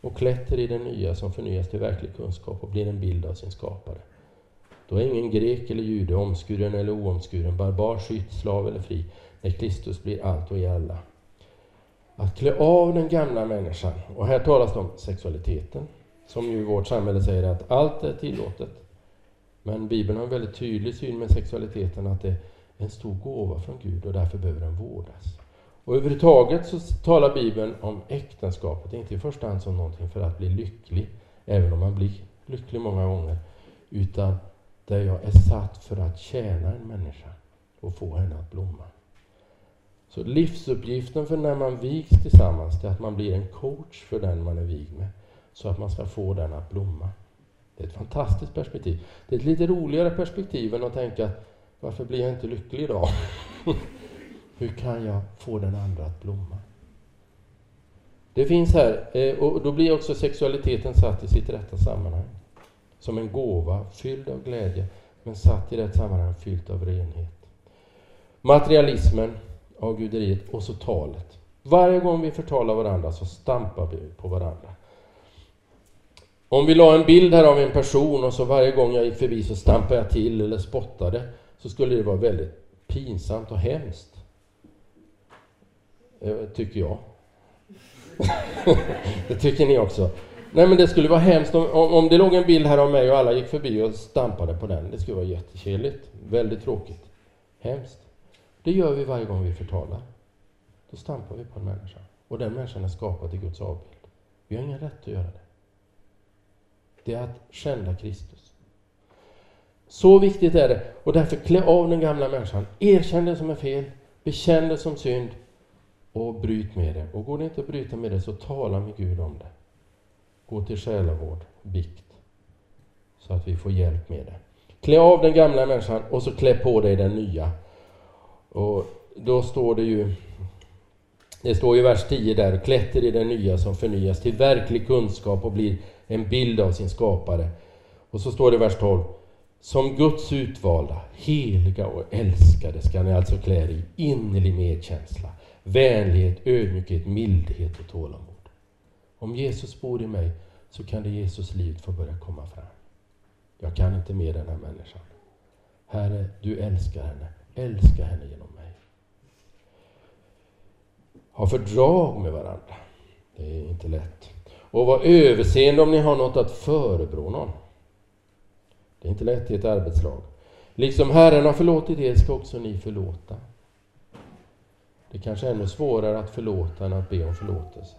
och klätt er i den nya som förnyas till verklig kunskap och blir en bild av sin skapare. Då är ingen grek eller jude, omskuren eller oomskuren, barbar, skytt, slav eller fri, när Kristus blir allt och i alla. Att klä av den gamla människan, och här talas det om sexualiteten, som ju i vårt samhälle säger att allt är tillåtet. Men Bibeln har en väldigt tydlig syn med sexualiteten, att det är en stor gåva från Gud och därför behöver den vårdas. Och överhuvudtaget så talar Bibeln om äktenskapet, inte i första hand som någonting för att bli lycklig, även om man blir lycklig många gånger, utan där jag är satt för att tjäna en människa och få henne att blomma. Så livsuppgiften för när man vigs tillsammans är att man blir en coach för den man är vigd med, så att man ska få den att blomma. Det är ett fantastiskt perspektiv. Det är ett lite roligare perspektiv än att tänka varför blir jag inte lycklig idag? Hur kan jag få den andra att blomma? Det finns här, eh, och då blir också sexualiteten satt i sitt rätta sammanhang. Som en gåva, fylld av glädje, men satt i rätt sammanhang, fyllt av renhet. Materialismen, avguderiet och så talet. Varje gång vi förtalar varandra så stampar vi på varandra. Om vi la en bild här av en person och så varje gång jag gick förbi så stampade jag till eller spottade så skulle det vara väldigt pinsamt och hemskt. Eh, tycker jag. det tycker ni också. Nej men det skulle vara hemskt om, om det låg en bild här av mig och alla gick förbi och stampade på den. Det skulle vara jättekeligt. Väldigt tråkigt. Hemskt. Det gör vi varje gång vi förtalar. Då stampar vi på en människa. Och den människan är skapad i Guds avbild. Vi har ingen rätt att göra det. Det är att skända Kristus. Så viktigt är det. Och därför klä av den gamla människan. Erkänn det som är fel. Bekänn det som synd och bryt med det. Och går det inte att bryta med det så tala med Gud om det. Gå till själavård, bikt, så att vi får hjälp med det. Klä av den gamla människan och så klä på dig den nya. Och då står det ju det står i vers 10 där, klätter i den nya som förnyas till verklig kunskap och blir en bild av sin skapare. Och så står det i vers 12, som Guds utvalda, heliga och älskade ska ni alltså klä er i innerlig medkänsla, vänlighet, ödmjukhet, mildhet och tålamod. Om Jesus bor i mig så kan det Jesus liv få börja komma fram. Jag kan inte med den här människan. Herre, du älskar henne. Älska henne genom mig. Ha fördrag med varandra. Det är inte lätt. Och var överseende om ni har något att förebrå någon. Det är inte lätt i ett arbetslag. Liksom Herren har förlåtit er ska också ni förlåta. Det kanske är ännu svårare att förlåta än att be om förlåtelse.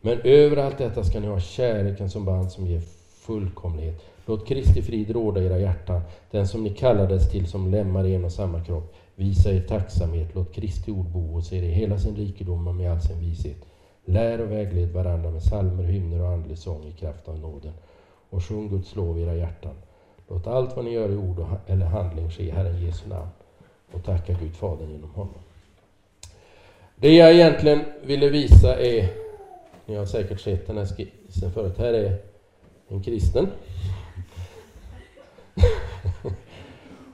Men över allt detta ska ni ha kärleken som band som ger fullkomlighet. Låt Kristi frid råda i era hjärtan, den som ni kallades till som lemmar i en och samma kropp. Visa er tacksamhet, låt Kristi ord bo hos er i hela sin rikedom och med all sin vishet. Lär och vägled varandra med salmer, hymner och andlig sång i kraft av nåden. Och sjung Guds lov i era hjärtan. Låt allt vad ni gör i ord eller handling ske i Herren Jesu namn. Och tacka Gud Fadern genom honom. Det jag egentligen ville visa är, ni har säkert sett den här skissen förut, här är en kristen.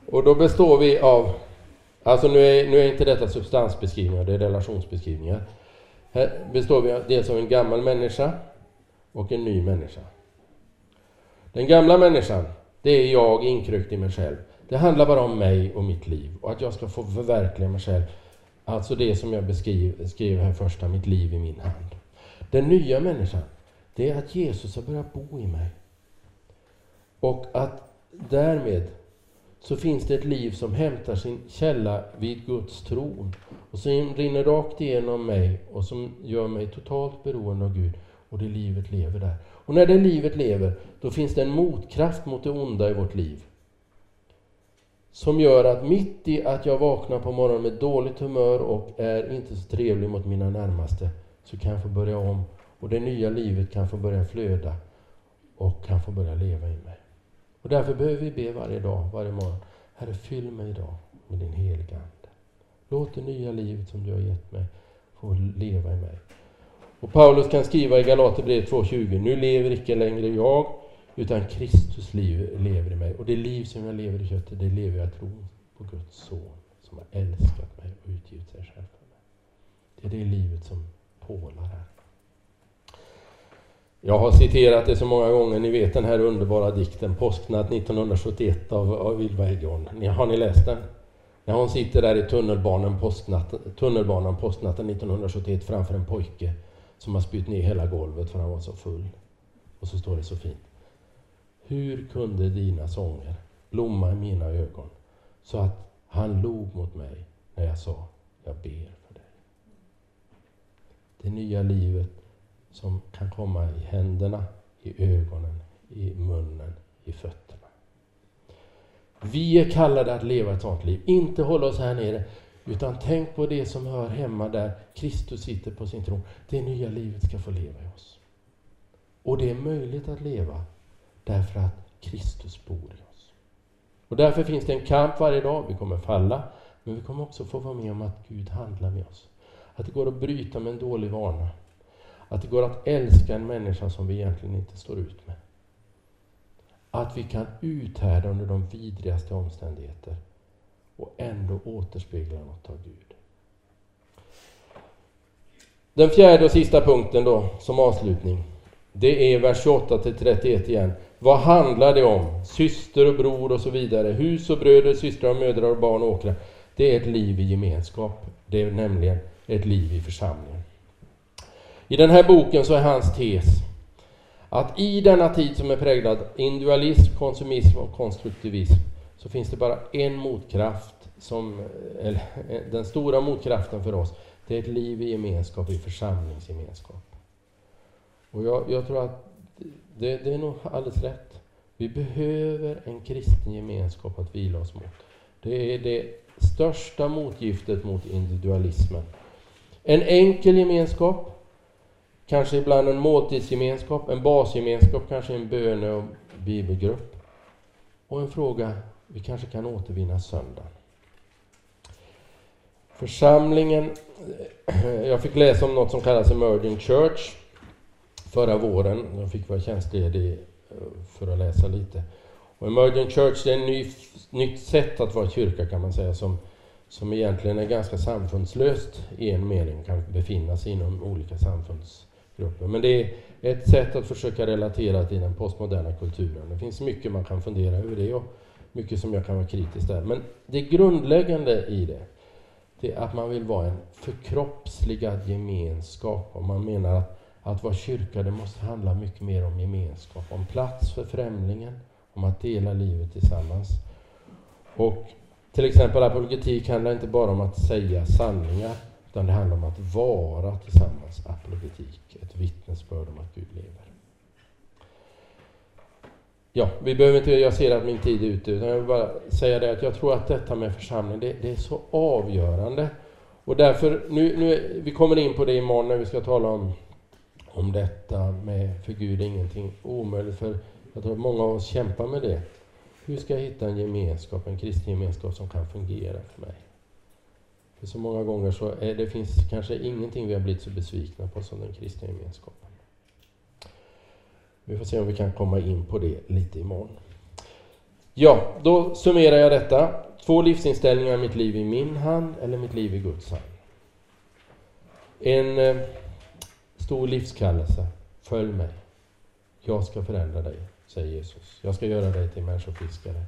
och då består vi av, alltså nu är, nu är inte detta substansbeskrivningar, det är relationsbeskrivningar. Här består vi dels av en gammal människa och en ny människa. Den gamla människan, det är jag inkrökt i mig själv. Det handlar bara om mig och mitt liv och att jag ska få förverkliga mig själv. Alltså det som jag beskrev skrev här första, mitt liv i min hand. Den nya människan, det är att Jesus har börjat bo i mig. Och att därmed så finns det ett liv som hämtar sin källa vid Guds tron och som rinner rakt igenom mig och som gör mig totalt beroende av Gud. Och det livet lever där. Och när det livet lever, då finns det en motkraft mot det onda i vårt liv. Som gör att mitt i att jag vaknar på morgonen med dåligt humör och är inte så trevlig mot mina närmaste, så kan jag få börja om och det nya livet kan få börja flöda och kan få börja leva i mig. Och därför behöver vi be varje dag, varje morgon. Herre, fyll mig idag med din heliga Ande. Låt det nya livet som du har gett mig få leva i mig. Och Paulus kan skriva i Galaterbrevet 2.20, nu lever icke längre jag, utan Kristus liv lever i mig. Och det liv som jag lever i köttet, det lever jag i tro på Guds son, som har älskat mig och utgivit sig själv för mig. Det är det livet som pålar här. Jag har citerat det så många gånger, ni vet den här underbara dikten Påsknatt 1971 av, av Ylva Eggehorn. Har ni läst den? När hon sitter där i tunnelbanan, påsknatten, tunnelbanan påsknatten 1971 framför en pojke som har spytt ner hela golvet för han var så full. Och så står det så fint. Hur kunde dina sånger blomma i mina ögon så att han log mot mig när jag sa jag ber för dig. Det nya livet som kan komma i händerna, i ögonen, i munnen, i fötterna. Vi är kallade att leva ett sådant liv, inte hålla oss här nere, utan tänk på det som hör hemma där Kristus sitter på sin tron. Det nya livet ska få leva i oss. Och det är möjligt att leva därför att Kristus bor i oss. Och därför finns det en kamp varje dag. Vi kommer falla, men vi kommer också få vara med om att Gud handlar med oss. Att det går att bryta med en dålig vana. Att det går att älska en människa som vi egentligen inte står ut med. Att vi kan uthärda under de vidrigaste omständigheter och ändå återspegla något av Gud. Den fjärde och sista punkten då, som avslutning. Det är vers 28 till 31 igen. Vad handlar det om? Syster och bror och så vidare. Hus och bröder, systrar och mödrar och barn och åkrar. Det är ett liv i gemenskap. Det är nämligen ett liv i församlingen. I den här boken så är hans tes att i denna tid som är präglad individualism, konsumism och konstruktivism så finns det bara en motkraft, som, eller, den stora motkraften för oss, det är ett liv i gemenskap, i församlingsgemenskap. Och jag, jag tror att det, det, är nog alldeles rätt. Vi behöver en kristen gemenskap att vila oss mot. Det är det största motgiftet mot individualismen. En enkel gemenskap, Kanske ibland en måltidsgemenskap, en basgemenskap, kanske en böne och bibelgrupp. Och en fråga vi kanske kan återvinna söndagen. Församlingen, jag fick läsa om något som kallas Emerging Church förra våren. Jag fick vara tjänstledig eh, för att läsa lite. Och Emergent Church är ett nytt sätt att vara kyrka kan man säga som, som egentligen är ganska samfundslöst i en mening, kan befinna sig inom olika samfundsgrupper. Men det är ett sätt att försöka relatera till den postmoderna kulturen. Det finns mycket man kan fundera över det och mycket som jag kan vara kritisk där. Men det grundläggande i det, det är att man vill vara en förkroppsligad gemenskap. Och man menar att, att vara kyrka, det måste handla mycket mer om gemenskap, om plats för främlingen, om att dela livet tillsammans. Och till exempel apologetik handlar inte bara om att säga sanningar, utan det handlar om att vara tillsammans, apologetik, ett vittnesbörd om att Gud lever. Ja, vi behöver inte, jag ser att min tid är ute, utan jag vill bara säga det att jag tror att detta med församling, det, det är så avgörande. Och därför, nu, nu, vi kommer in på det imorgon när vi ska tala om, om detta med för Gud är ingenting omöjligt, för jag tror att många av oss kämpar med det. Hur ska jag hitta en gemenskap, en kristen gemenskap som kan fungera för mig? För så många gånger så är det finns kanske ingenting vi har blivit så besvikna på som den kristna gemenskapen. Vi får se om vi kan komma in på det lite imorgon. Ja, då summerar jag detta. Två livsinställningar, mitt liv i min hand eller mitt liv i Guds hand. En eh, stor livskallelse. Följ mig. Jag ska förändra dig, säger Jesus. Jag ska göra dig till människofiskare.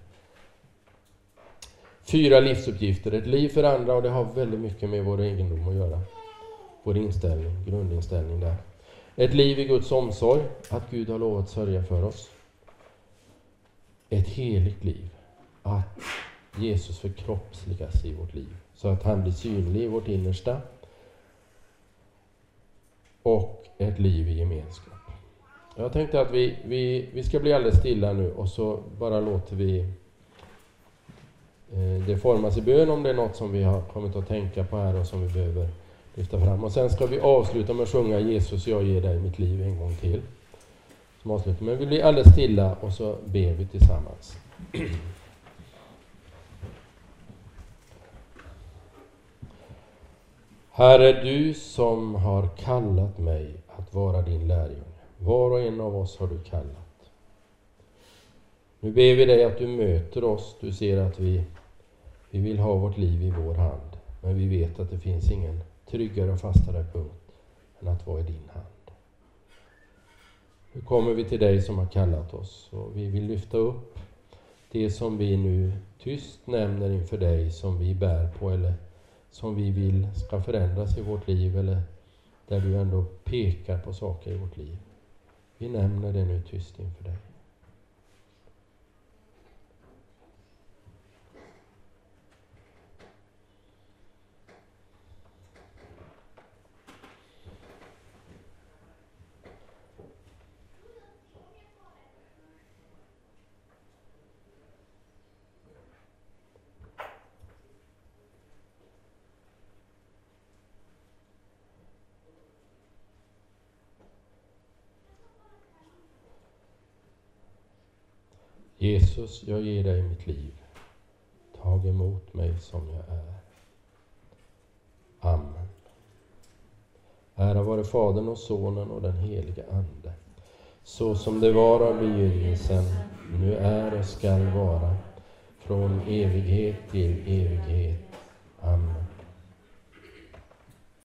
Fyra livsuppgifter. Ett liv för andra och det har väldigt mycket med vår egendom att göra. Vår inställning, grundinställning där. Ett liv i Guds omsorg, att Gud har lovat sörja för oss. Ett heligt liv, att Jesus förkroppsligas i vårt liv, så att han blir synlig i vårt innersta. Och ett liv i gemenskap. Jag tänkte att vi, vi, vi ska bli alldeles stilla nu och så bara låter vi eh, det formas i bön om det är något som vi har kommit att tänka på här och som vi behöver lyfta fram. Och sen ska vi avsluta med att sjunga Jesus, jag ger dig mitt liv en gång till. Som avslutning. Men vi blir alldeles stilla och så ber vi tillsammans. Herre, du som har kallat mig att vara din lärjunge. Var och en av oss har du kallat. Nu ber vi dig att du möter oss. Du ser att vi, vi vill ha vårt liv i vår hand. Men vi vet att det finns ingen tryggare och fastare punkt än att vara i din hand. Nu kommer vi till dig som har kallat oss och vi vill lyfta upp det som vi nu tyst nämner inför dig som vi bär på eller som vi vill ska förändras i vårt liv eller där du ändå pekar på saker i vårt liv. Vi nämner det nu tyst inför dig. Jesus, jag ger dig mitt liv. Tag emot mig som jag är. Amen. Ära vare Fadern och Sonen och den helige Ande. Så som det var av begynnelsen, nu är och skall vara, från evighet till evighet. Amen.